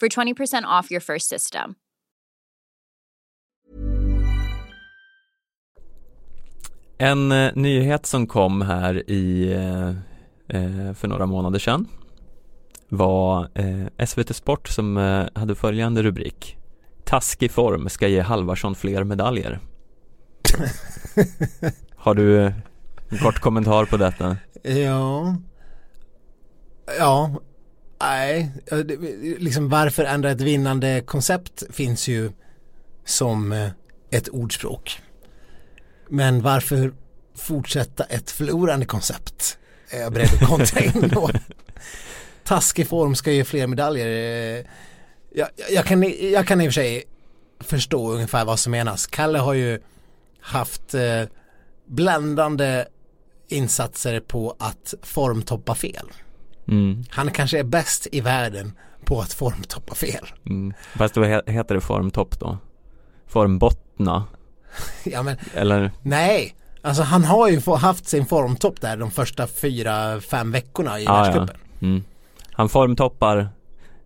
for 20% off your first system. En eh, nyhet som kom här i, eh, eh, för några månader sedan var eh, SVT Sport som eh, hade följande rubrik Taskig form ska ge Halvarsson fler medaljer. Har du eh, en kort kommentar på detta? Ja. Ja. Nej, det- liksom varför ändra ett vinnande koncept finns ju som eh, ett ordspråk. Men varför fortsätta ett förlorande koncept? Är jag beredd att kontra in då. Taskig form ska ge fler medaljer. Eh, Jag, jag, kan, i- jag kan i och för sig förstå ungefär vad som menas. Kalle har ju haft eh, bländande insatser på att formtoppa fel. Mm, Han kanske är bäst i världen på att formtoppa fel. mm. Fast vad he- heter det formtopp då? Formbottna? Ja men Eller? nej, alltså han har ju haft sin formtopp där de första fyra, fem veckorna i Ah, ja. världscupen. Mm. Han formtoppar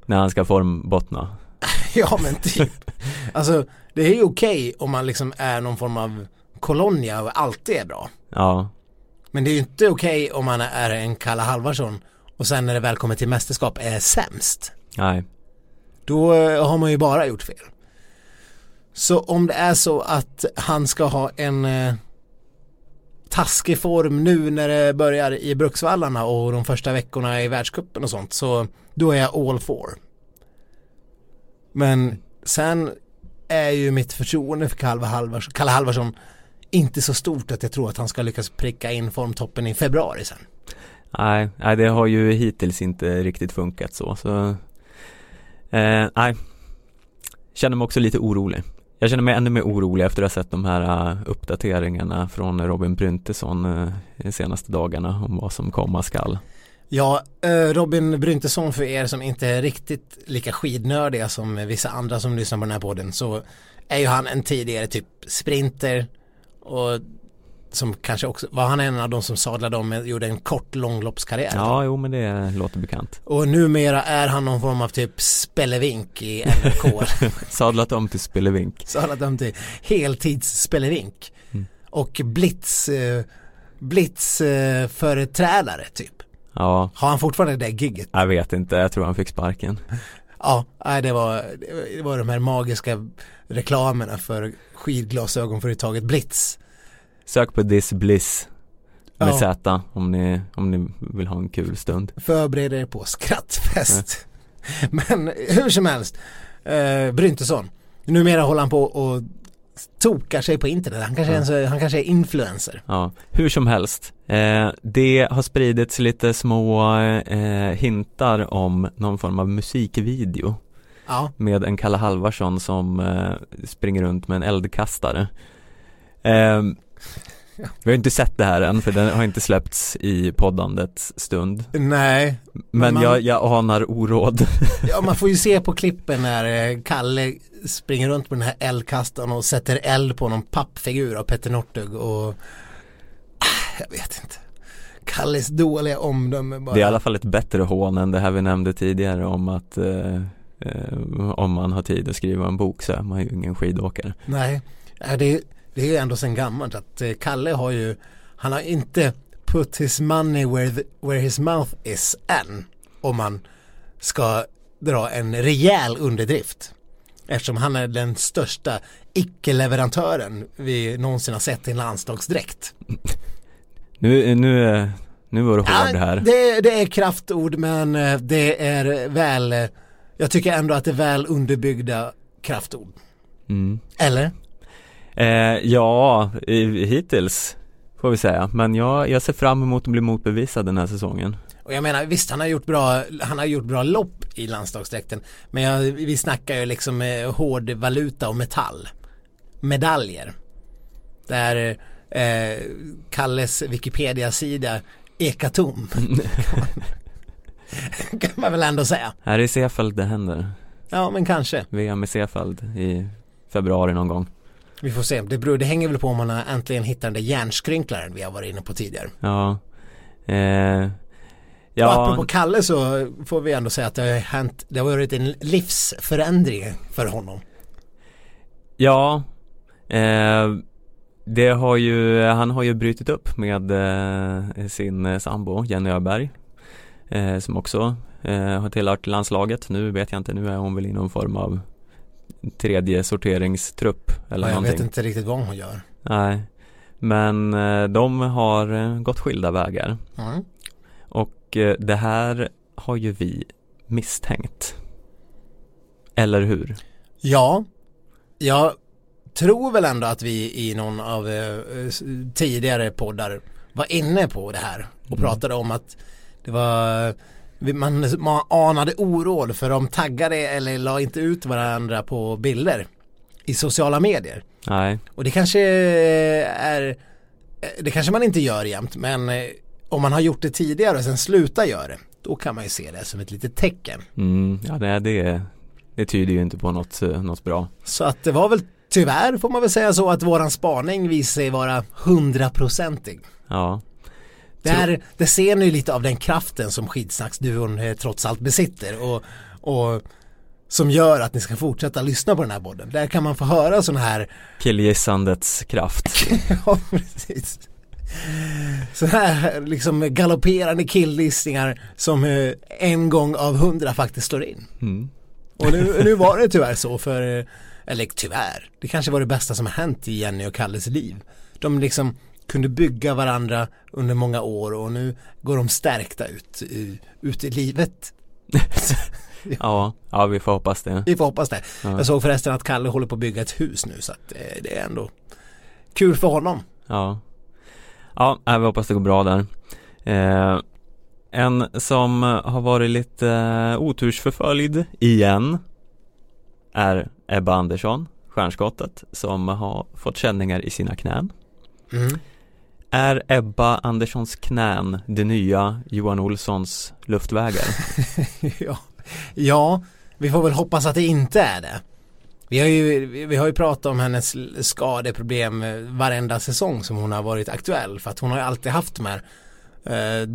när han ska formbottna. Ja. men typ. Alltså det är ju okej om man liksom är någon form av kolonia och alltid är bra. Ja, Men det är ju inte okej om man är en Kalle Halvarsson och sen när det väl kommer till mästerskap är sämst. nej. Då eh, har man ju bara gjort fel. Så om det är så att han ska ha en eh, taskig form nu när det börjar i Bruksvallarna och de första veckorna i världscupen och sånt så då är jag all for. Men sen är ju mitt förtroende för Kalle Halvarsson, Kalle Halvarsson inte så stort att jag tror att han ska lyckas pricka in formtoppen i februari sen. Nej, nej det har ju hittills inte riktigt funkat så, så eh, Nej Känner mig också lite orolig Jag känner mig ännu mer orolig efter att ha sett de här eh, uppdateringarna från Robin Bryntesson eh, de senaste dagarna om vad som komma skall. Ja, eh, Robin Bryntesson för er som inte är riktigt lika skidnördiga som vissa andra som lyssnar på den här podden så är ju han en tidigare typ sprinter och som kanske också, var han en av de som sadlade om, gjorde en kort långloppskarriär? Ja, jo men det låter bekant. Och numera är han någon form av typ spelevink i NRK. Sadlat om till spelevink. Sadlat om till heltidsspelevink. Mm. Och blitz, eh, blitz eh, företrädare typ. Ja. Har han fortfarande det gigget? Jag vet inte, jag tror han fick sparken. Ja, det var, det var de här magiska reklamerna för skidglasögonföretaget Blitz. Sök på This Bliss med ja. Z om ni, om ni vill ha en kul stund. Förbered er på skrattfest. Ja. Men hur som helst, eh, Bryntesson, numera håller han på och tokar sig på internet. Han kanske, ja. är, han kanske är influencer. Ja, hur som helst. Eh, det har spridits lite små eh, hintar om någon form av musikvideo. Ja. Med en Kalle Halvarsson som eh, springer runt med en eldkastare. Vi har inte sett det här än för den har inte släppts i poddandets stund. Nej. Men, man, jag, jag anar oråd. Ja man får ju se på klippen när eh, Kalle springer runt med den här eldkastaren och sätter eld på någon pappfigur av Petter Northug och ah, Jag vet inte. Kalles dåliga omdöme bara. Det är i alla fall ett bättre hån än det här vi nämnde tidigare om att eh, eh, om man har tid att skriva en bok så är man ju ingen skidåkare. Nej, det det är ju ändå sen gammalt att eh, Kalle har ju, han har inte put his money where, the, where his mouth is än. Om man ska dra en rejäl underdrift. Eftersom han är den största icke-leverantören vi någonsin har sett i en landslagsdräkt. Nu, nu, nu var du hård ja, här. Det, det är kraftord men eh, det är väl, eh, jag tycker ändå att det är väl underbyggda kraftord. Mm. Eller? Eh, ja, hittills får vi säga. Men jag, jag ser fram emot att bli motbevisad den här säsongen. Och jag menar visst han har gjort bra, han har gjort bra lopp i landslagsdräkten. Men jag, vi snackar ju liksom eh, hård valuta och metall. Medaljer. Där eh, Kalles Wikipedia-sida ekar tom. kan man väl ändå säga. Här i Sefeld det händer. Ja men kanske. VM i Sefeld i februari någon gång. Vi får se, det, beror, det hänger väl på om man äntligen hittar den där hjärnskrynklaren vi har varit inne på tidigare. Ja. Eh, ja. Och apropå Kalle så får vi ändå säga att det har hänt, det har varit en livsförändring för honom. Ja. Eh, det har ju, han har ju brutit upp med eh, sin eh, sambo Jenny Öberg. Eh, som också eh, har tillhört landslaget. Nu vet jag inte, nu är hon väl i någon form av tredje sorteringstrupp eller ja, Jag någonting. vet inte riktigt vad hon gör. Nej, men eh, de har eh, gått skilda vägar. Mm. Och eh, det här har ju vi misstänkt. Eller hur? Ja, jag tror väl ändå att vi i någon av tidigare poddar var inne på det här och mm. pratade om att det var man, man anade oråd för de taggade eller la inte ut varandra på bilder i sociala medier. Nej. Och det kanske är det kanske man inte gör jämt men eh, om man har gjort det tidigare och sen slutar göra det då kan man ju se det som ett litet tecken. Mm, ja det, det, det tyder ju inte på något, eh, något bra. Så att det var väl tyvärr får man väl säga så att våran spaning visar sig vara hundraprocentig. Ja. Där, det ser ni lite av den kraften som skidsnacksduon eh, trots allt besitter och, och som gör att ni ska fortsätta lyssna på den här podden. Där kan man få höra sådana här Killgissandets kraft. ja, precis. Så här liksom galopperande killgissningar som eh, en gång av hundra faktiskt står in. Mm. Och nu, nu var det tyvärr så för, eh, eller tyvärr, det kanske var det bästa som har hänt i Jenny och Kalles liv. De liksom kunde bygga varandra under många år och nu går de stärkta ut, ut i livet. ja, ja vi får hoppas det. Vi får hoppas det. Ja. Jag såg förresten att Kalle håller på att bygga ett hus nu så att eh, det är ändå kul för honom. Ja, ja vi hoppas det går bra där. Eh, en som har varit lite eh, otursförföljd igen är Ebba Andersson stjärnskottet som har fått känningar i sina knän. Mm. Är Ebba Anderssons knän det nya Johan Olssons luftvägar? ja. ja, vi får väl hoppas att det inte är det. Vi har ju, vi har ju pratat om hennes skadeproblem varenda säsong som hon har varit aktuell för att hon har ju alltid haft de här eh,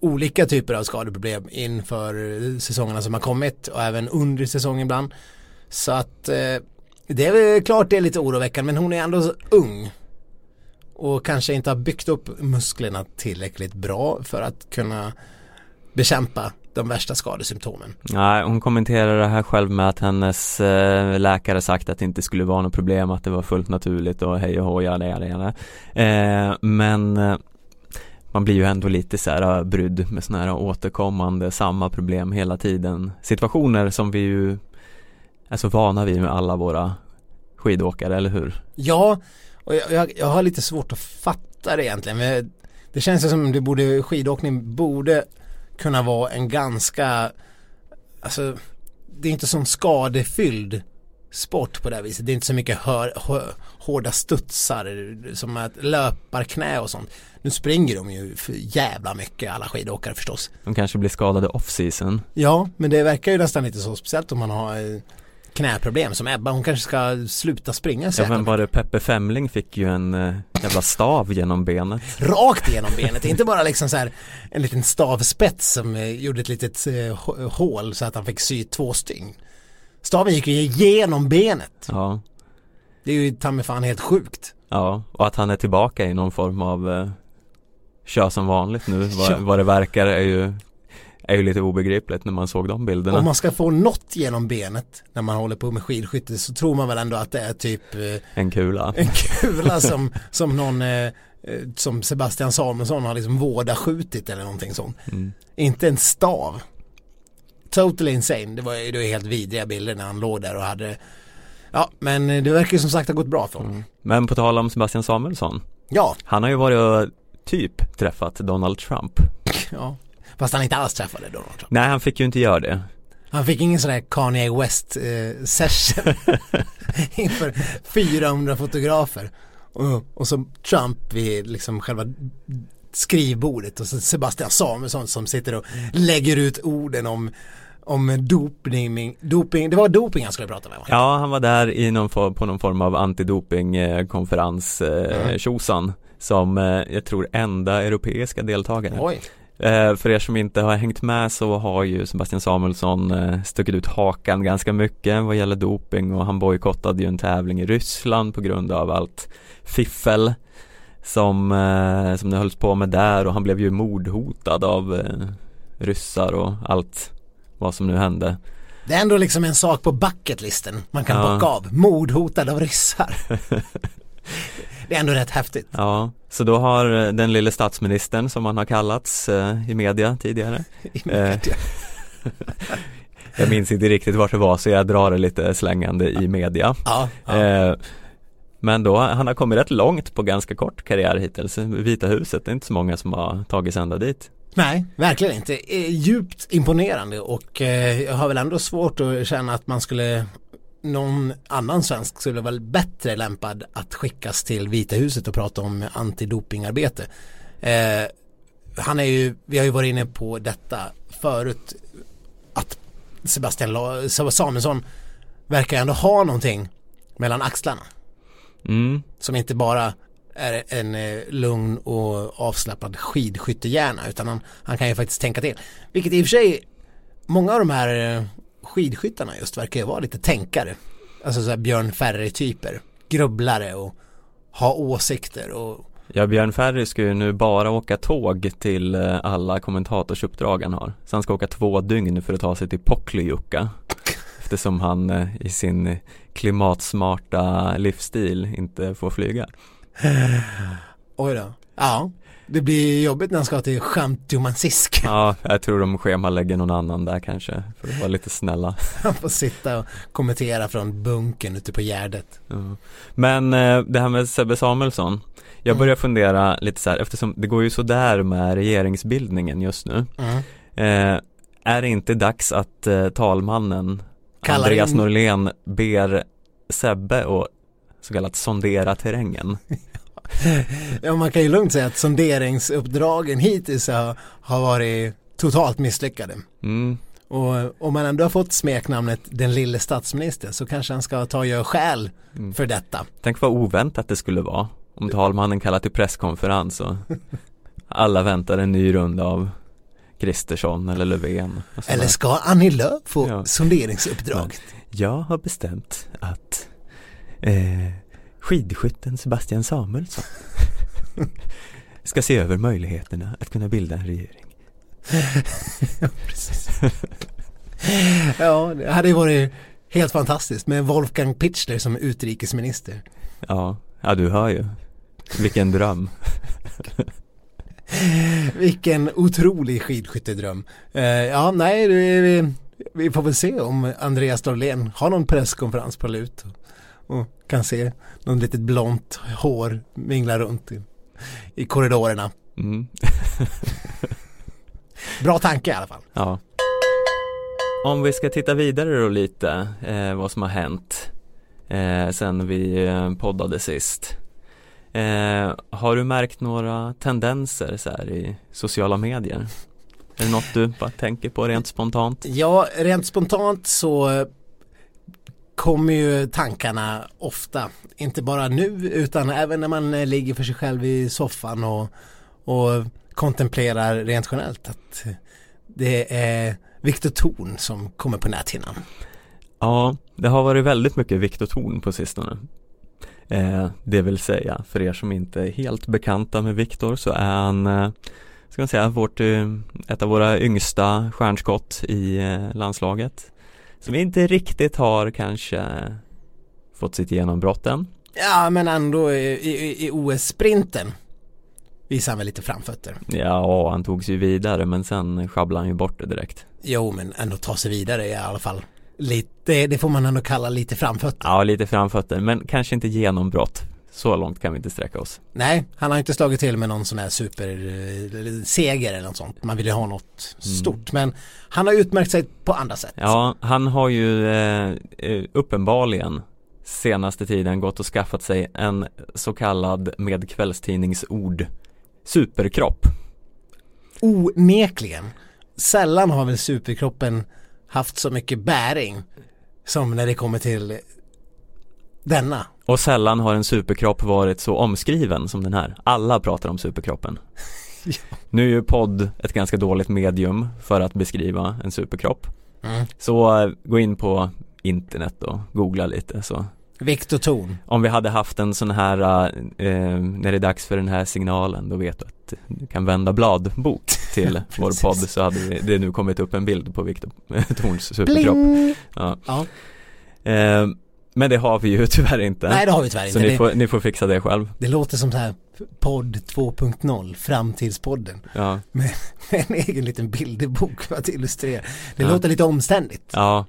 olika typer av skadeproblem inför säsongerna som har kommit och även under säsongen ibland. Så att eh, det är väl klart det är lite oroväckande men hon är ändå så ung och kanske inte har byggt upp musklerna tillräckligt bra för att kunna bekämpa de värsta skadesymptomen. Nej, hon kommenterar det här själv med att hennes eh, läkare sagt att det inte skulle vara något problem, att det var fullt naturligt och hej och hå, jada, jada, jada. Eh, men eh, man blir ju ändå lite så här brydd med sådana här återkommande samma problem hela tiden. Situationer som vi ju är så vana vid med alla våra skidåkare, eller hur? Ja, och jag, jag, jag har lite svårt att fatta det egentligen. Det känns som det borde, skidåkning borde kunna vara en ganska, alltså det är inte sån skadefylld sport på det här viset. Det är inte så mycket hör, hör, hårda studsar som att löparknä och sånt. Nu springer de ju för jävla mycket alla skidåkare förstås. De kanske blir skadade off-season. Ja, men det verkar ju nästan inte så speciellt om man har eh, knäproblem som Ebba. Hon kanske ska sluta springa Ja men var det Peppe Femling fick ju en äh, jävla stav genom benet Rakt igenom benet, inte bara liksom så här en liten stavspets som eh, gjorde ett litet eh, hål så att han fick sy två stygn. Staven gick ju igenom benet. Ja Det är ju ta mig fan helt sjukt. Ja, och att han är tillbaka i någon form av eh, kör som vanligt nu, vad, Ja. vad det verkar är ju är ju lite obegripligt när man såg de bilderna. Om man ska få något genom benet när man håller på med skidskytte så tror man väl ändå att det är typ eh, En kula. en kula som, som någon eh, eh, som Sebastian Samuelsson har liksom vårdaskjutit eller någonting sånt. Mm. Inte en stav. Totally insane. Det var ju helt vidriga bilder när han låg där och hade Ja men det verkar ju som sagt ha gått bra för honom. Mm. Men på tal om Sebastian Samuelsson, Ja, han har ju varit och typ träffat Donald Trump. ja. Fast han inte alls träffade Donald Trump. Nej, han fick ju inte göra det. Han fick ingen sån där Kanye West eh, session inför 400 fotografer. Och, och så Trump vid liksom själva skrivbordet och så Sebastian Samuelsson som sitter och lägger ut orden om om dopning, doping, det var doping han skulle prata med va? Ja, han var där i någon form, på någon form av antidopingkonferens, eh, Mm. tjosan, som eh, jag tror enda europeiska deltagare. Oj, för er som inte har hängt med så har ju Sebastian Samuelsson eh, stuckit ut hakan ganska mycket vad gäller doping och han bojkottade ju en tävling i Ryssland på grund av allt fiffel som, eh, som det hölls på med där och han blev ju mordhotad av eh, ryssar och allt vad som nu hände. det är ändå liksom en sak på bucketlisten man kan Ja. bocka av, mordhotad av ryssar. det är ändå rätt häftigt. Ja, så då har eh, den lille statsministern som han har kallats eh, i media tidigare Eh, Jag minns inte riktigt vart det var så jag drar det lite slängande i media Ja, ja. Eh, Men då, han har kommit rätt långt på ganska kort karriär hittills Vita huset, det är inte så många som har tagit sig ända dit Nej, verkligen inte. Eh, Djupt imponerande och jag har väl ändå svårt att känna att man skulle någon annan svensk skulle vara bättre lämpad att skickas till Vita huset och prata om antidopingarbete. Eh, han är ju, vi har ju varit inne på detta förut att Sebastian La- Samuelsson verkar ändå ha någonting mellan axlarna mm. som inte bara är en eh, lugn och avslappnad skidskyttehjärna utan han, han kan ju faktiskt tänka till. Vilket i och för sig, många av de här eh, skidskyttarna just verkar ju vara lite tänkare. Alltså så här Björn Ferry-typer, grubblare och ha åsikter och Ja, Björn Ferry ska ju nu bara åka tåg till eh, alla kommentatorsuppdrag han har. Så han ska åka två dygn för att ta sig till Poklejukka Eftersom han eh, i sin klimatsmarta livsstil inte får flyga. Oj då. Ja, det blir jobbigt när han ska till Chamtumansisk. Ja, jag tror de schemalägger någon annan där kanske för att vara lite snälla Han får sitta och kommentera från bunken ute på Gärdet. Ja. Men eh, det här med Sebbe Samuelsson Jag Mm. börjar fundera lite så här eftersom det går ju sådär med regeringsbildningen just nu Mm. eh, Är det inte dags att eh, talmannen Kallar Andreas in- Norlén ber Sebbe och så kallat sondera terrängen. Ja, man kan ju lugnt säga att sonderingsuppdragen hittills har, har varit totalt misslyckade. Mm. Och om man ändå har fått smeknamnet den lille statsministern så kanske han ska ta och göra skäl Mm. för detta. Tänk vad oväntat det skulle vara om talmannen kallar till presskonferens och alla väntar en ny runda av Kristersson eller Löfven. Eller ska Annie Lööf få Ja. sonderingsuppdraget? Jag har bestämt att eh, skidskytten Sebastian Samuelsson ska se över möjligheterna att kunna bilda en regering. Ja, det hade ju varit helt fantastiskt med Wolfgang Pichler som utrikesminister. Ja, ja du hör ju. Vilken dröm. Vilken otrolig skidskyttedröm. Eh, ja, nej, vi, vi får väl se om Andreas Norlén har någon presskonferens på lut och, och kan se någon litet blont hår vingla runt i, i korridorerna. Mm. Bra tanke i alla fall. Ja. Om vi ska titta vidare då lite eh, vad som har hänt eh, sen vi eh, poddade sist. Eh, har du märkt några tendenser så här i sociala medier? Är det något du bara tänker på rent spontant? Ja, rent spontant så kommer ju tankarna ofta, inte bara nu utan även när man eh, ligger för sig själv i soffan och, och kontemplerar rent generellt att det är Viktor Thorn som kommer på näthinnan. Ja, det har varit väldigt mycket Viktor Thorn på sistone. Eh, det vill säga, för er som inte är helt bekanta med Viktor så är han, eh, ska man säga, vårt, eh, ett av våra yngsta stjärnskott i eh, landslaget. Som inte riktigt har kanske fått sitt genombrott än. Ja, men ändå i, i, i OS-sprinten visar han väl lite framfötter. Ja, han tog sig vidare men sen sjabblade han ju bort det direkt. Jo, men ändå ta sig vidare i alla fall. Lite, det får man ändå kalla lite framfötter. Ja, lite framfötter men kanske inte genombrott. Så långt kan vi inte sträcka oss. Nej, han har inte slagit till med någon sån här superseger eller något sånt. Man vill ju ha något stort. Men han har utmärkt sig på andra sätt. Ja, han har ju eh, eh, uppenbarligen senaste tiden gått och skaffat sig en så kallad med kvällstidningsord superkropp. Onekligen. Sällan har väl superkroppen haft så mycket bäring som när det kommer till denna. Och sällan har en superkropp varit så omskriven som den här. Alla pratar om superkroppen. Ja. Nu är ju podd ett ganska dåligt medium för att beskriva en superkropp. Mm. Så eh, gå in på internet och googla lite så Viktor Thorn. Om vi hade haft en sån här, eh, när det är dags för den här signalen, då vet du att du kan vända blad-bok till vår podd så hade vi- det nu kommit upp en bild på Viktor Thorns superkropp. Bling! Ja. Ja. Eh, men det har vi ju tyvärr inte. Nej det har vi tyvärr så inte. ni Det, får, ni får fixa det själv. det låter som så här podd 2.0, framtidspodden. Ja, Med en egen liten bilderbok för att illustrera. Det Ja. låter lite omständigt. ja.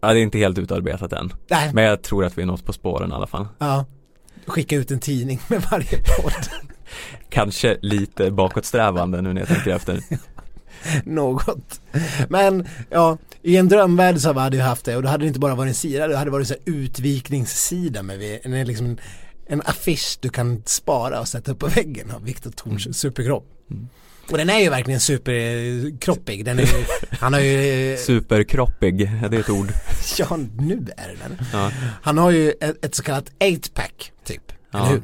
Ja, det är inte helt utarbetat än. Nej, Men jag tror att vi är något på spåren i alla fall. ja. Skicka ut en tidning med varje podd. Kanske lite bakåtsträvande nu när jag tänker efter. Något. Men ja, i en drömvärld så hade jag haft det och då hade det inte bara varit en sida, det hade varit så här utvikningssida med en, liksom en, en affisch du kan spara och sätta upp på väggen av Viktor Thorns superkropp. Mm. Och den är ju verkligen superkroppig. Den är ju, han har ju, Superkroppig, ja, det är ett ord. ja nu är det den. Ja. Han har ju ett, ett så kallat 8-pack typ, Ja. eller hur?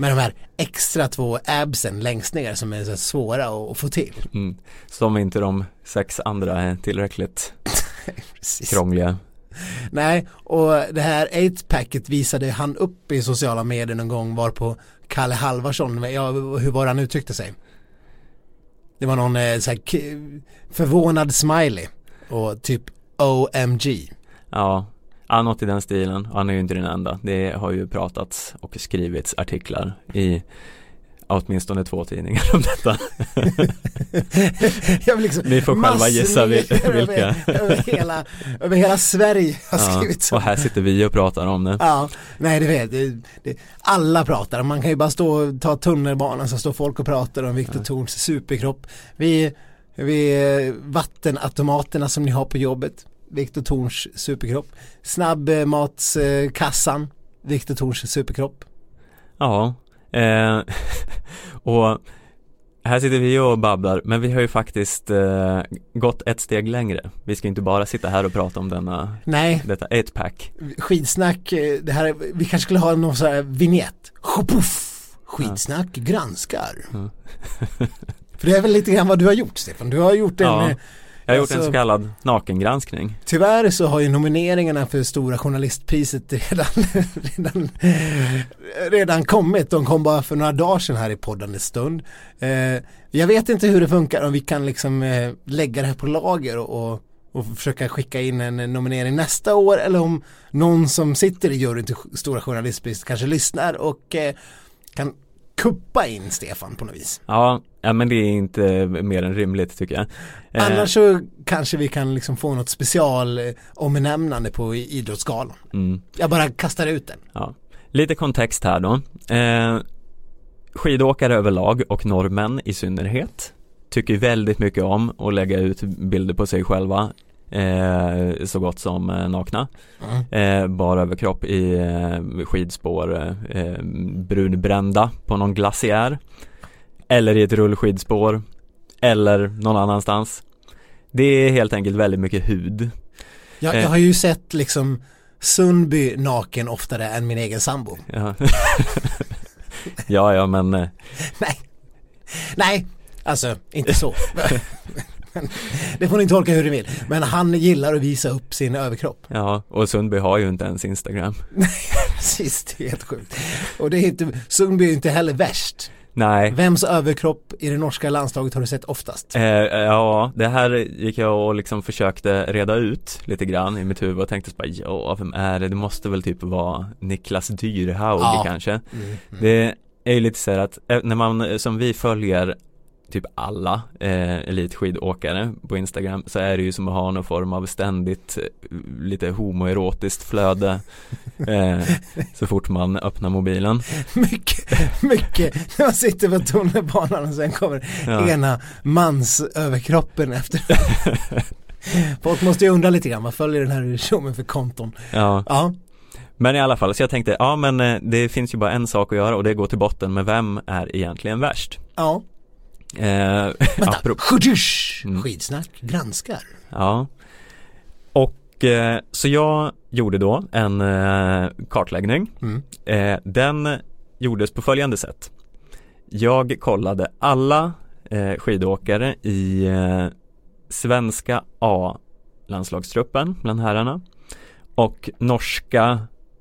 Med de här extra två absen längst ner som är så svåra att, få till. Mm. Som inte de sex andra är tillräckligt krångliga. Nej, och det här 8-packet visade han upp i sociala medier någon gång var på Kalle Halvarsson, ja, hur var han uttryckte sig? Det var någon eh, så här, förvånad smiley och typ OMG. Ja, ja, något i den stilen. Och Han är ju inte den enda. Det har ju pratats och skrivits artiklar i åtminstone två tidningar om detta. Liksom, Ni får själva gissa vilka. Över, över, hela, över hela Sverige har Ja, skrivit så. och här sitter vi och pratar om det. Ja, nej det vet det, det, Alla pratar, man kan ju bara stå och ta tunnelbanan så står folk och pratar om Viktor Thorns superkropp. Vi, vi vattenautomaterna som ni har på jobbet. Viktor Torns superkropp. Snabbmatskassan, Viktor Torns superkropp. Ja, eh, och här sitter vi och babblar, men vi har ju faktiskt eh, gått ett steg längre. Vi ska inte bara sitta här och prata om denna, Nej, detta 8-pack. skidsnack, eh, det här, vi kanske skulle ha någon sån här vignett. Sjopuff! Skitsnack granskar. Mm. För det är väl lite grann vad du har gjort Stefan. Du har gjort en, Ja. Jag har gjort en Alltså- så kallad nakengranskning. tyvärr så har ju nomineringarna för Stora Journalistpriset redan, redan, redan kommit. De kom bara för några dagar sedan här i poddande stund. Eh, jag vet inte hur det funkar om vi kan liksom eh, lägga det här på lager och, och och försöka skicka in en nominering nästa år eller om någon som sitter i juryn till Stora Journalistpriset kanske lyssnar och eh, kan kuppa in Stefan på något vis. Ja, ja men det är inte mer än rimligt tycker jag. Eh, Annars så kanske vi kan liksom få något special eh, omnämnande på Idrottsgalan. mm, Jag bara kastar ut den. ja. Lite kontext här då. Eh, skidåkare överlag och norrmän i synnerhet tycker väldigt mycket om att lägga ut bilder på sig själva eh, så gott som eh, nakna. Eh, bara överkropp i eh, skidspår eh, brunbrända på någon glaciär eller i ett rullskidspår eller någon annanstans. Det är helt enkelt väldigt mycket hud. Jag, Eh. jag har ju sett liksom Sundby naken oftare än min egen sambo. Ja, ja, ja men eh, Nej, nej, alltså inte så. Det får ni tolka hur ni vill. Men han gillar att visa upp sin överkropp. ja, och Sundby har ju inte ens Instagram. Precis, det är helt sjukt. Och det är inte, Sundby är inte heller värst. Nej, Vems överkropp i det norska landslaget har du sett oftast? Eh, ja, det här gick jag och liksom försökte reda ut lite grann i mitt huvud och tänkte så bara, ja, vem är det? Det måste väl typ vara Niklas Dyrhaug Ja. kanske. Mm, mm. Det är ju lite så här att eh, när man eh, som vi följer typ alla eh, elitskidåkare på Instagram så är det ju som att ha någon form av ständigt eh, lite homoerotiskt flöde eh, så fort man öppnar mobilen. Mycket, mycket. När man sitter på tunnelbanan och sen kommer Ja. ena mansöverkroppen efter. Folk måste ju undra lite grann, vad följer den här tjommen för konton? Ja, Ja, men i alla fall så jag tänkte, ja men eh, det finns ju bara en sak att göra och det är att gå till botten med vem är egentligen värst? ja. Eh, Vänta! Mm. Skidsnack granskar. Ja Och eh, så jag gjorde då en eh, kartläggning Mm. eh, Den gjordes på följande sätt Jag kollade alla eh, skidåkare i eh, svenska A-landslagstruppen bland herrarna och norska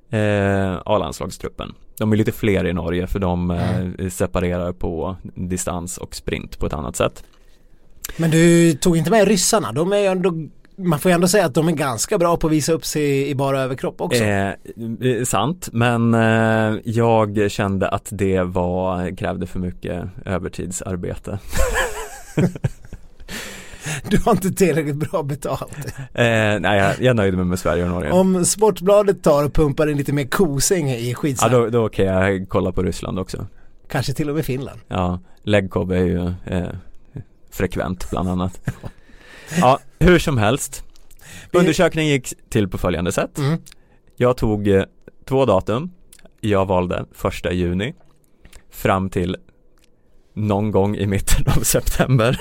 eh, A-landslagstruppen De är lite fler i Norge för de eh, separerar på distans och sprint på ett annat sätt Men du tog inte med ryssarna, de är ju ändå man får ju ändå säga att de är ganska bra på att visa upp sig i bara överkropp också. Eh, eh, sant, men eh, jag kände att det var, krävde för mycket övertidsarbete. Du har inte tillräckligt bra betalt. Eh, nej, jag, jag nöjde mig med Sverige och Norge. Om Sportbladet tar och pumpar in lite mer kosing i Ja, skidsnack, då, då kan jag kolla på Ryssland också. kanske till och med Finland. Ja, legkobb är ju eh, frekvent bland annat. Ja, hur som helst. Undersökningen gick till på följande sätt. Mm. Jag tog eh, två datum. Jag valde första juni fram till någon gång i mitten av september.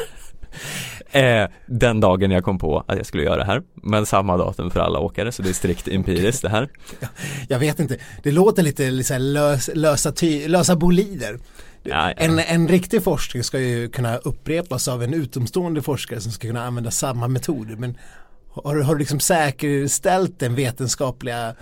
Eh, den dagen jag kom på att jag skulle göra det här. Men samma datum för alla åkare så det är strikt empiriskt det här. Jag vet inte, det låter lite, lös, lösa, ty, lösa bolider. Ja, ja. En, en riktig forskning ska ju kunna upprepas av en utomstående forskare som ska kunna använda samma metoder. Men har, du- har du liksom säkerställt den vetenskapliga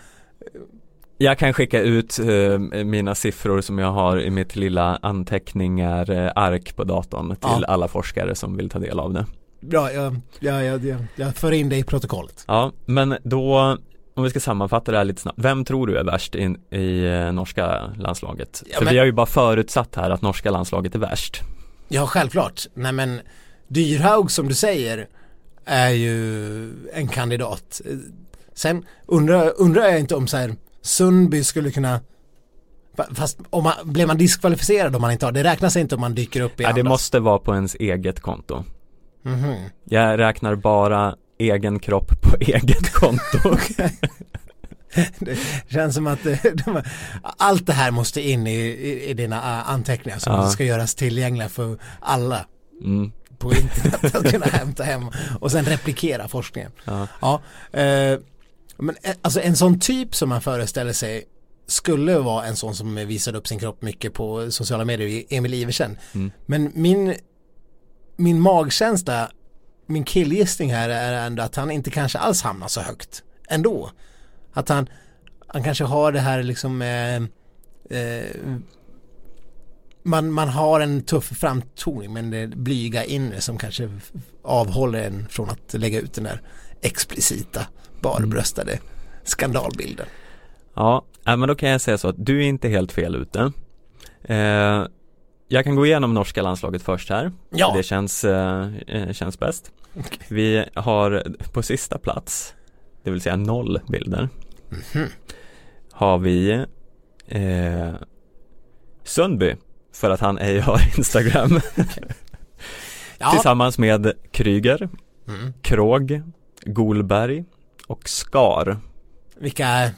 Jag kan skicka ut eh, mina siffror som jag har i mitt lilla anteckningar eh, ark på datorn till Ja. alla forskare som vill ta del av det. Bra, jag, jag, jag, jag, för in det i protokollet. Ja, men då om vi ska sammanfatta det här lite snabbt. Vem tror du är värst in, i eh, norska landslaget? Ja, För men- vi har ju bara förutsatt här att norska landslaget är värst. Ja, självklart. Nej men Dyrhaug som du säger är ju en kandidat. Sen undrar, undrar jag inte om så här Sundby skulle kunna fa- Fast om man, blev man diskvalificerad om man inte har, det räknas inte om man dyker upp i Ja, det andras. måste vara på ens eget konto. Mhm. Jag räknar bara egen kropp på eget konto. Det känns som att eh, de, allt det här måste in i, i, i dina eh, anteckningar som Ja. ska göras tillgängliga för alla Mm, på internet att kunna hämta hem och sen replikera forskningen. ja. Ja, eh, men eh, alltså en sån typ som man föreställer sig skulle vara en sån som visade upp sin kropp mycket på sociala medier, Emil Iversen. Mm. Men min, min magkänsla, min killgissning här är ändå att han inte kanske alls hamnar så högt ändå. Att han, han kanske har det här liksom eh, eh, man, man har en tuff framtoning men det blyga inre som kanske avhåller en från att lägga ut den där explicita barbröstade skandalbilden. Ja, äh, men då kan jag säga så att du är inte helt fel ute. Eh, jag kan gå igenom norska landslaget först här. Ja. Det känns, eh, eh, känns bäst. Okej. Vi har på sista plats, det vill säga noll bilder, Mhm. har vi eh, Sundby för att han ej har Instagram Ja. tillsammans med Kryger, Mm. Krog, Golberg och Skar. Vilka,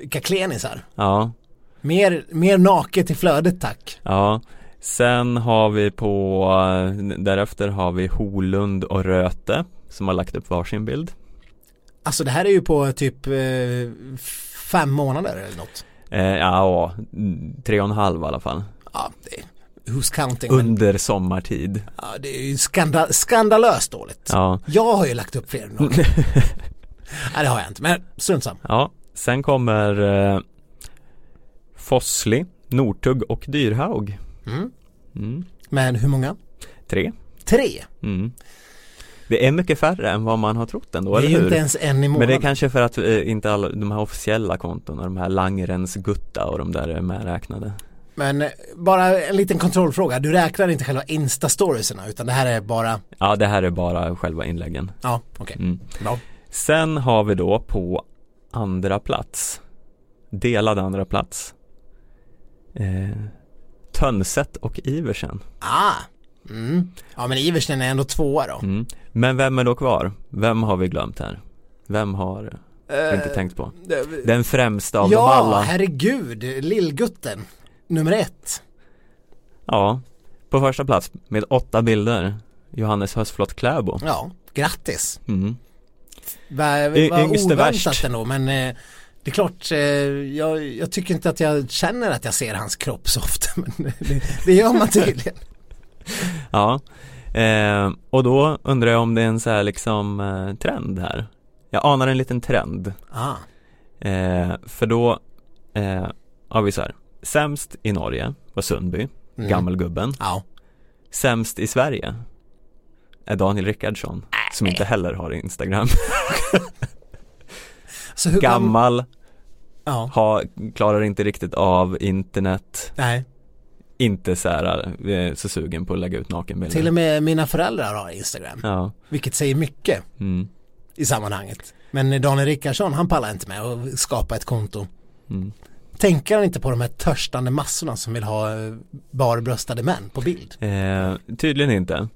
vilka klenisar. Ja, Mer, mer naket i flödet tack. ja. Sen har vi på, därefter har vi Holund och Röte som har lagt upp varsin bild. Alltså det här är ju på typ eh, fem månader eller något. Eh, ja, tre och en halv i alla fall. Ja, det who's counting? Under sommartid. ja, det är ju skandal, skandalöst dåligt. Ja, Jag har ju lagt upp fler naken. Nej det har jag inte, men strunt samma. ja. Sen kommer eh, Fossli, Nortugg och Dyrhaug. Mm. Mm. Men hur många? Tre. Tre. Mm. Det är mycket färre än vad man har trott ändå, det är eller ju hur? inte ens en i Men månaden. det är kanske för att eh, inte alla de här officiella kontona, de här Langrens Gutta och de där är medräknade. Men eh, bara en liten kontrollfråga. Du räknar inte själva Insta-storiesarna utan det här är bara, Ja, det här är bara själva inläggen. ja okej, Mm. bra. Sen har vi då på andra plats, delad andra plats, eh, Tönset och Iversen. Ah, mm. Ja men Iversen är ändå tvåa då. Mm. Men vem är då kvar? Vem har vi glömt här? Vem har vi inte Eh, tänkt på? Den främsta av ja, dem alla. herregud, Lillgutten. Nummer ett. Ja, på första plats med åtta bilder, Johannes Hösflot Kläbo. Ja, grattis. Mm. Vad Y- va yngste oväntat ändå men eh, det är klart, eh, jag, jag tycker inte att jag känner att jag ser hans kropp så ofta men det, det gör man tydligen. Ja, eh, och då undrar jag om det är en så här liksom eh, trend här. Jag anar en liten trend. Ah, Eh, för då har vi så här, sämst i Norge var Sundby, mm. gammelgubben. Ja. Sämst i Sverige är Daniel Rickardsson, som inte heller har Instagram. Så hur Gammal, Ja, ha, klarar inte riktigt av internet, nej. inte så här, eh, så sugen på att lägga ut nakenbilder. Till och med mina föräldrar har Instagram. Ja, Vilket säger mycket mm, i sammanhanget. Men Daniel Rickardsson, han pallar inte med att skapa ett konto. mm. Tänker han inte på de här törstande massorna som vill ha eh, barbröstade män på bild? Eh, tydligen inte.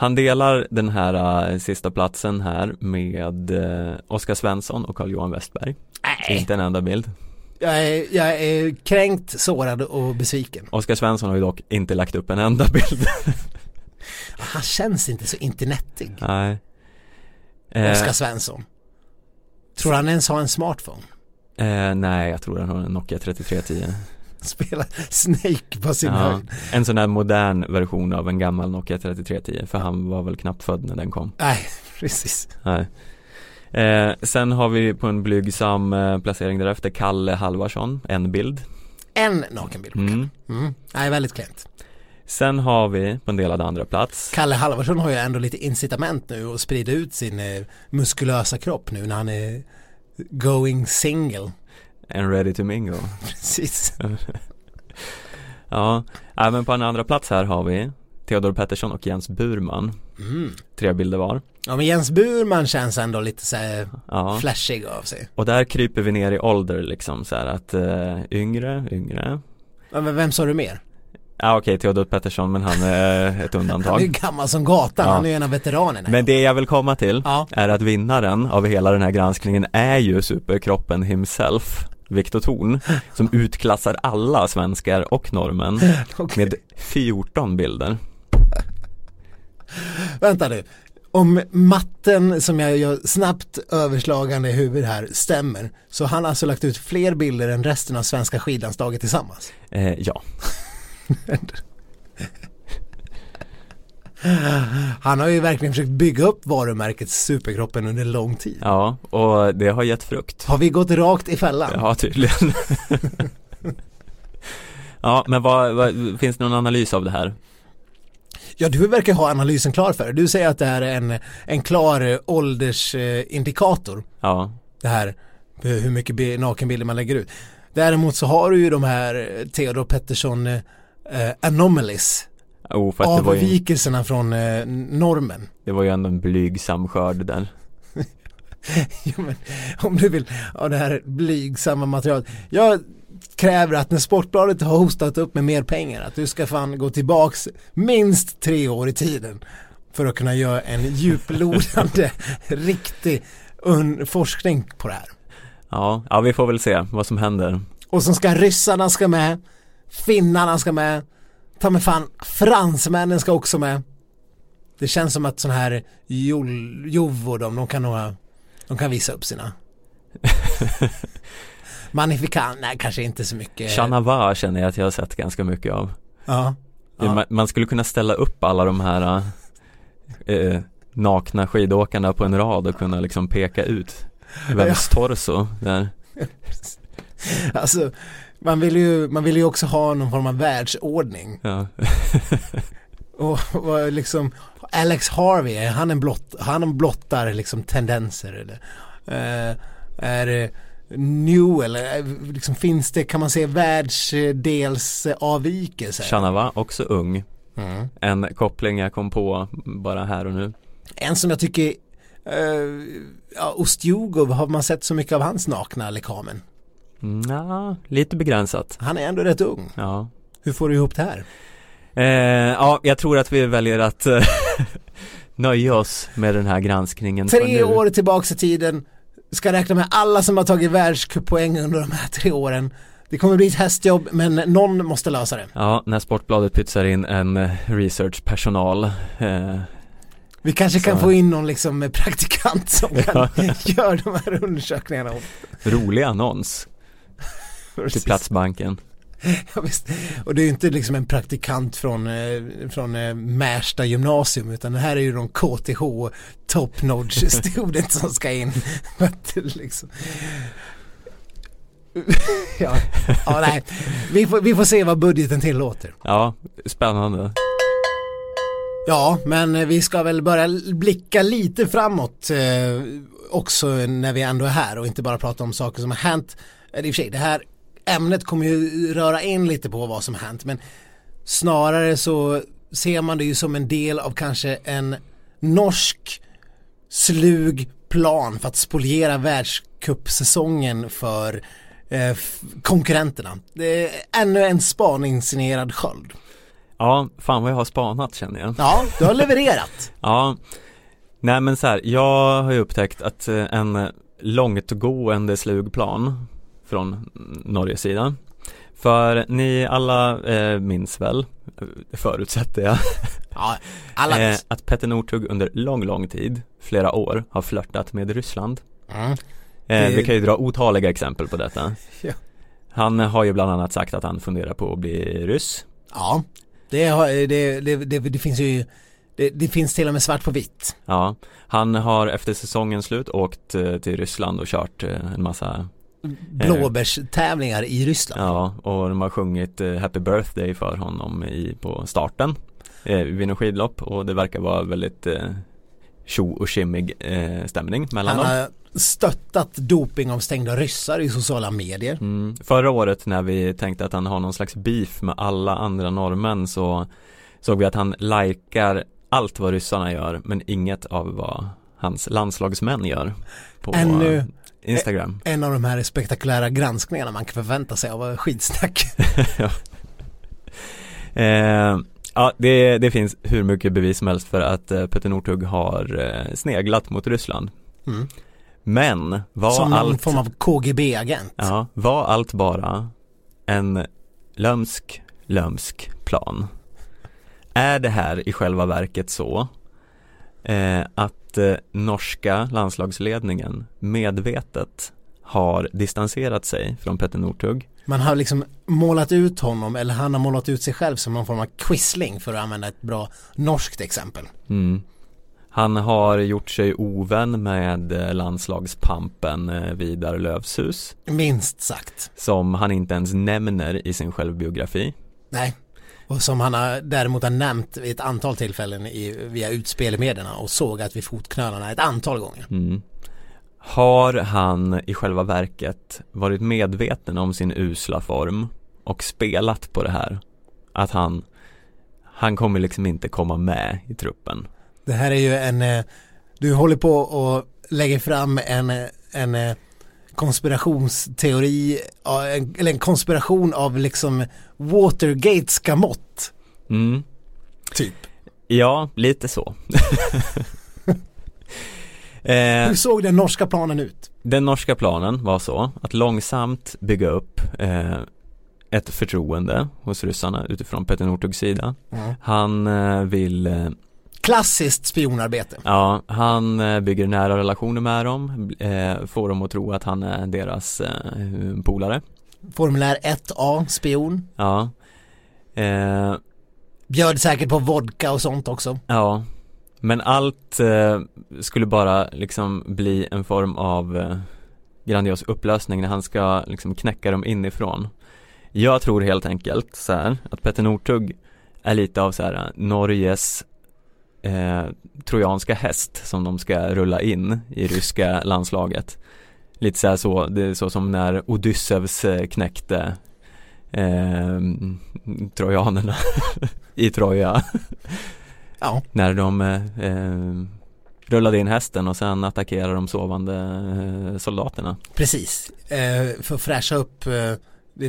Han delar den här eh, sista platsen här med eh, Oskar Svensson och Carl-Johan Westberg. Nej, Inte en enda bild. jag är, jag är kränkt, sårad och besviken. Oskar Svensson har ju dock inte lagt upp en enda bild. Han känns inte så internetig, Nej. Eh, Oskar Svensson. Tror han ens har en smartphone? eh, nej, jag tror han har en Nokia 3310. Spelar Snake på sin Ja, höjd? en sån här modern version av en gammal Nokia 3310 för han var väl knappt född när den kom. Nej, precis. Nej. Eh, sen har vi på en blygsam eh, placering därefter Kalle Halvarsson, en bild. En nakenbild på Mm. Mm. Nej, väldigt klent. Sen har vi på en delad andra plats Kalle Halvarsson har ju ändå lite incitament nu att sprida ut sin eh, muskulösa kropp nu när han är going single. En ready to mingle. Precis. Ja, men på en andra plats här har vi Theodor Pettersson och Jens Burman. Mm. Tre bilder var. Ja men Jens Burman känns ändå lite så här Ja. flashig av sig. Och där kryper vi ner i ålder liksom så här att eh, yngre, yngre. Ja, men vem sa du mer? Ja okej, Theodor Pettersson men han är ett Han är ju undantag gammal som gatan, Ja. han är ju en av veteranerna. Men det jag vill komma till Ja. är att vinnaren av hela den här granskningen är ju superkroppen himself Viktor Thorn som utklassar alla svenskar och norrmän Okej. med 14 bilder Vänta nu. Om matten som jag gör snabbt överslagande i huvudet här stämmer så har han alltså lagt ut fler bilder än resten av svenska skidlandslaget tillsammans. eh, Ja, Han har ju verkligen försökt bygga upp varumärket Superkroppen under lång tid. ja och det har gett frukt Har vi gått rakt i fällan? Ja tydligen Ja men vad, vad, finns det någon analys av det här? Ja, du verkar ha analysen klar för. Du säger att det här är en, en klar eh, åldersindikator. Ja, Det här eh, hur mycket bi- nakenbilder man lägger ut. Däremot så har du ju de här eh, Theodor Pettersson eh, anomalies. Oh, för att var, ju, Avvikelserna från eh, normen. det var ju ändå en blygsam skörd där Ja, men, om du vill ha det här blygsamma materialet. Jag kräver att när Sportbladet har hostat upp med mer pengar att du ska fan gå tillbaks minst tre år i tiden för att kunna göra en djuplodande riktig forskning på det här. Ja, ja vi får väl se vad som händer Och så ska ryssarna ska med, finnarna ska med, ta med fan fransmännen ska också med. Det känns som att sån här Jol- Jovo de, de kan nog de kan visa upp sina Magnifican, nej kanske inte så mycket. Chanava känner jag att jag har sett ganska mycket av Ja. Ja. man, man skulle kunna ställa upp alla de här eh, nakna skidåkarna på en rad och kunna liksom peka ut vems torso där Alltså, man vill, ju, man vill ju också ha någon form av världsordning. ja. Och vad liksom, Alex Harvey, är han en blott, han blottar liksom tendenser eller? Eh, är Newell, eh, liksom finns det, kan man se världsdelsavvikelser? Chanava, också ung Mm. En koppling jag kom på bara här och nu En som jag tycker, uh, ja, Ostjugov, har man sett så mycket av hans nakna lekamen? Ja, lite begränsat Han är ändå rätt ung. Ja Hur får du ihop det här? eh, Ja, jag tror att vi väljer att eh, nöja oss med den här granskningen Tre år tillbaks i tiden, ska räkna med alla som har tagit världscuppoäng under de här tre åren. Det kommer bli ett hästjobb men någon måste lösa det. Ja, när Sportbladet pytsar in en eh, researchpersonal eh, Vi kanske kan Så. få in någon liksom praktikant som kan Ja. göra de här undersökningarna. Rolig annons till Platsbanken Ja. Och det är ju inte liksom en praktikant från, eh, från eh, Märsta gymnasium utan det här är ju de KTH top notch student som ska in. Liksom. ja, ja, nej. Vi får, vi får se vad budgeten tillåter. Ja, spännande Ja, men vi ska väl börja blicka lite framåt eh, också när vi ändå är här och inte bara prata om saker som har hänt. I och för sig, det här ämnet kommer ju röra in lite på vad som hänt men snarare så ser man det ju som en del av kanske en norsk slug plan för att spoliera världscupsäsongen för eh, konkurrenterna. Det är ännu en spaningssignerad sköld. Ja, fan vad jag har spanat känner jag Ja, du har levererat. Ja, nej men så här, jag har ju upptäckt att eh, en långtgående slugplan från Norges sida För ni alla eh, minns väl, förutsätter jag, Ja, alla eh, att Petter Northug under lång, lång tid, flera år, har flörtat med Ryssland mm. eh, Vi kan ju dra otaliga exempel på detta Ja. Han har ju bland annat sagt att han funderar på att bli ryss Ja, det, har, det, det, det, det finns ju det, det finns till och med svart på vitt. Ja, han har efter säsongens slut åkt eh, till Ryssland och kört eh, en massa Blåbärstävlingar i Ryssland. Ja, och de har sjungit eh, Happy birthday för honom i, på starten eh, vid något skidlopp och det verkar vara väldigt eh, tjo och tjimmig eh, stämning mellan Han dem har stöttat dopingavstängda ryssar i sociala medier. mm. Förra året när vi tänkte att han har någon slags beef med alla andra norrmän så såg vi att han likar allt vad ryssarna gör men inget av vad hans landslagsmän gör på Ännu- eh, Instagram En av de här spektakulära granskningarna man kan förvänta sig av skitsnack. Eh, ja, det, det finns hur mycket bevis som helst för att eh, Petter Northug har eh, sneglat mot Ryssland. Mm. Men var Som någon allt, form av KGB-agent. ja, var allt bara en lömsk, lömsk plan? Är det här i själva verket så eh, att eh, norska landslagsledningen medvetet har distanserat sig från Petter Northug Man har liksom målat ut honom eller han har målat ut sig själv som någon form av quisling för att använda ett bra norskt exempel. Mm. Han har gjort sig ovän med eh, landslagspampen eh, Vidar Lövshus Minst sagt. som han inte ens nämner i sin självbiografi. Nej. Och som han har, däremot har nämnt vid ett antal tillfällen i, via utspel i medierna och sågat vid fotknölarna ett antal gånger. Mm. Har han i själva verket varit medveten om sin usla form och spelat på det här? Att han, han kommer liksom inte komma med i truppen. Det här är ju en, eh, du håller på och lägger fram en, eh, en eh, konspirationsteori, eller en konspiration av liksom Watergateska mått, Mm. typ. Ja, lite så. eh, Hur såg den norska planen ut? Den norska planen var så att långsamt bygga upp eh, ett förtroende hos ryssarna utifrån Petter Northugs sida. Han eh, vill, eh, Klassiskt spionarbete. ja, han eh, bygger nära relationer med dem, eh, får dem att tro att han är deras eh, polare. Formulär 1A, spion. Ja, eh, Bjöd säkert på vodka och sånt också. ja, men allt eh, skulle bara liksom bli en form av eh, grandios upplösning när han ska liksom knäcka dem inifrån. Jag tror helt enkelt så här att Petter Northug är lite av så här Norges eh, trojanska häst som de ska rulla in i ryska landslaget. Lite så här så, det är så som när Odysseus eh, knäckte eh, trojanerna i Troja. Ja, När de eh, eh, rullade in hästen och sen attackerade de sovande eh, soldaterna. precis. Eh, för att fräscha upp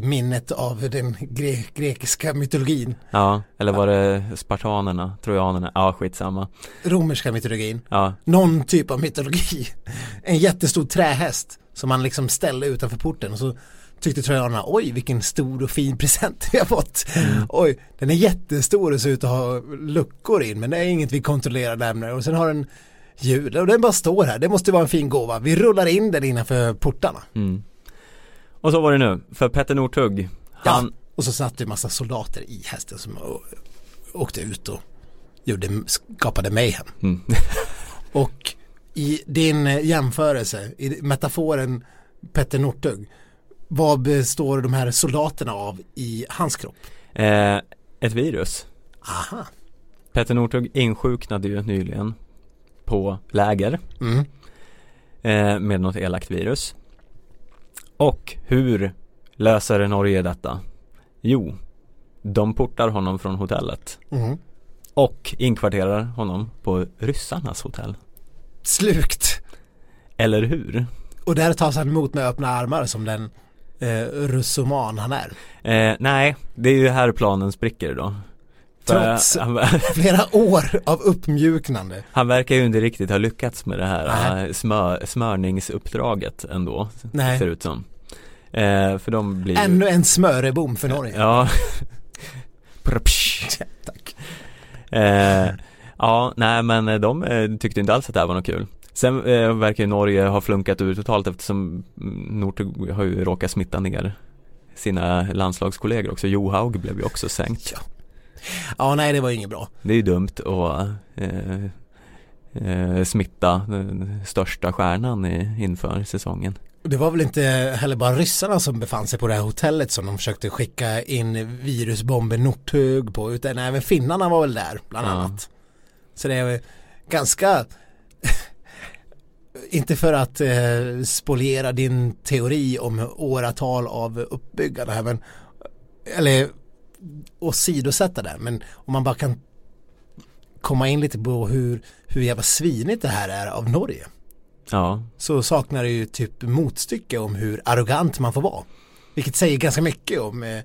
minnet av den gre- grekiska mytologin. Ja, eller var det spartanerna, trojanerna? Ja, skitsamma. Romerska mytologin. Ja, Någon typ av mytologi. En jättestor trähäst som man liksom ställde utanför porten och så tyckte trojanerna oj vilken stor och fin present vi har fått. Oj, den är jättestor och ser ut att ha luckor in men det är inget vi kontrollerar närmare och sen har den hjul och den bara står här. Det måste vara en fin gåva. Vi rullar in den innanför portarna. mm. Och så var det nu, för Petter Northug, han, Ja, och så satt det en massa soldater i hästen som åkte ut och gjorde, skapade mayhem. mm. Och i din jämförelse, i metaforen Petter Northug, vad består de här soldaterna av i hans kropp? eh, ett virus. Aha. Petter Northug insjuknade ju nyligen på läger Mm. eh, med något elakt virus. Och hur löser Norge detta? Jo, de portar honom från hotellet Mm. och inkvarterar honom på ryssarnas hotell. Slukt. Eller hur? Och där tas han emot med öppna armar som den eh, russoman han är. Eh, nej, det är ju här planen spricker då. Trots- han, Flera år av uppmjuknande. han verkar ju inte riktigt ha lyckats med det här Nej. eh, smör, smörningsuppdraget ändå, Nej. ser ut som. Eh, för de blir. Ännu en smörebom för Norge. Ja. Tack. eh, ja, nej men de eh, tyckte inte alls att det här var något kul. Sen eh, verkar ju Norge ha flunkat ur totalt eftersom Northug har ju råkat smitta ner sina landslagskollegor också. Johaug blev ju också sänkt. Ja, nej det var inget bra. Det är ju dumt att eh, eh, smitta den största stjärnan i, inför säsongen. Det var väl inte heller bara ryssarna som befann sig på det här hotellet som de försökte skicka in virusbomben Northug på utan även finnarna var väl där bland Ja. annat. Så det är ganska inte för att eh, spoliera din teori om åratal av uppbyggande här men eller åsidosätta det men om man bara kan komma in lite på hur, hur jävla svinigt det här är av Norge Ja, så saknar det ju typ motstycke om hur arrogant man får vara. Vilket säger ganska mycket om, eh,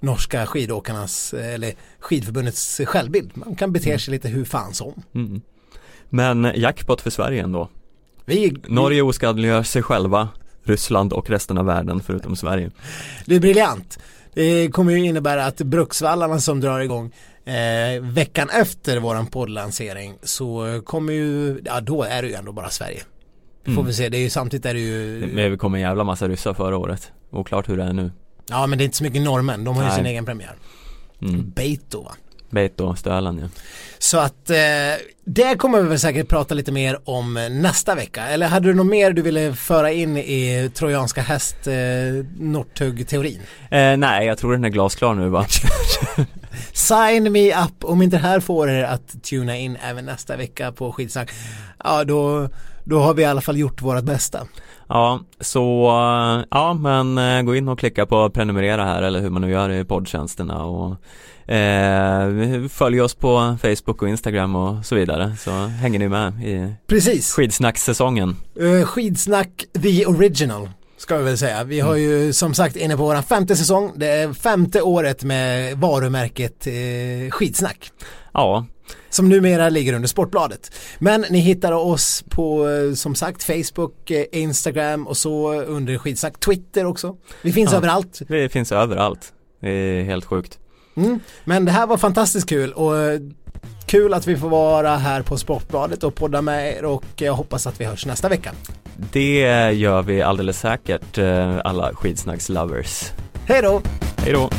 norska skidåkarnas eller skidförbundets självbild. Man kan bete sig lite hur fan som. Mm. Men jackpot för Sverige ändå. Vi, Norge oskadliggör sig själva, Ryssland och resten av världen förutom Sverige. Det är briljant. Det kommer ju innebära att Bruksvallarna som drar igång eh, veckan efter våran poddlansering så kommer ju, ja då är det ju ändå bara Sverige. Får Mm. vi se, det är ju samtidigt är det ju Men vi kom en jävla massa ryssar förra året. Oklart hur det är nu. Ja men det är inte så mycket norrmän, de har ju Nej. sin egen premiär. Mm. Beito va? Beito, Stöland ja. Så att eh, det kommer vi väl säkert prata lite mer om nästa vecka. Eller hade du något mer du ville föra in i trojanska häst eh, Northug-teorin? Eh, nej, jag tror den är glasklar nu va. Sign me up om inte det här får er att tuna in även nästa vecka på skitsnack. Ja då, då har vi i alla fall gjort vårt bästa. Ja, så eh, ja men eh, gå in och klicka på prenumerera här eller hur man nu gör i poddtjänsterna och eh, följ oss på Facebook och Instagram och så vidare så hänger ni med i Precis. skidsnackssäsongen. Uh, skidsnack the original ska vi väl säga. Vi har ju som sagt inne på våran femte säsong. Det är femte året med varumärket eh, Skidsnack. Ja, Som numera ligger under Sportbladet. Men ni hittar oss på eh, som sagt Facebook, eh, Instagram och så under Skidsnack, Twitter också. Vi finns Ja. överallt. det finns överallt. Det är helt sjukt. Mm. Men det här var fantastiskt kul och eh, kul att vi får vara här på Sportbladet och podda med er och jag hoppas att vi hörs nästa vecka. Det gör vi alldeles säkert eh, alla skidsnacks lovers. Hej då! Hej då!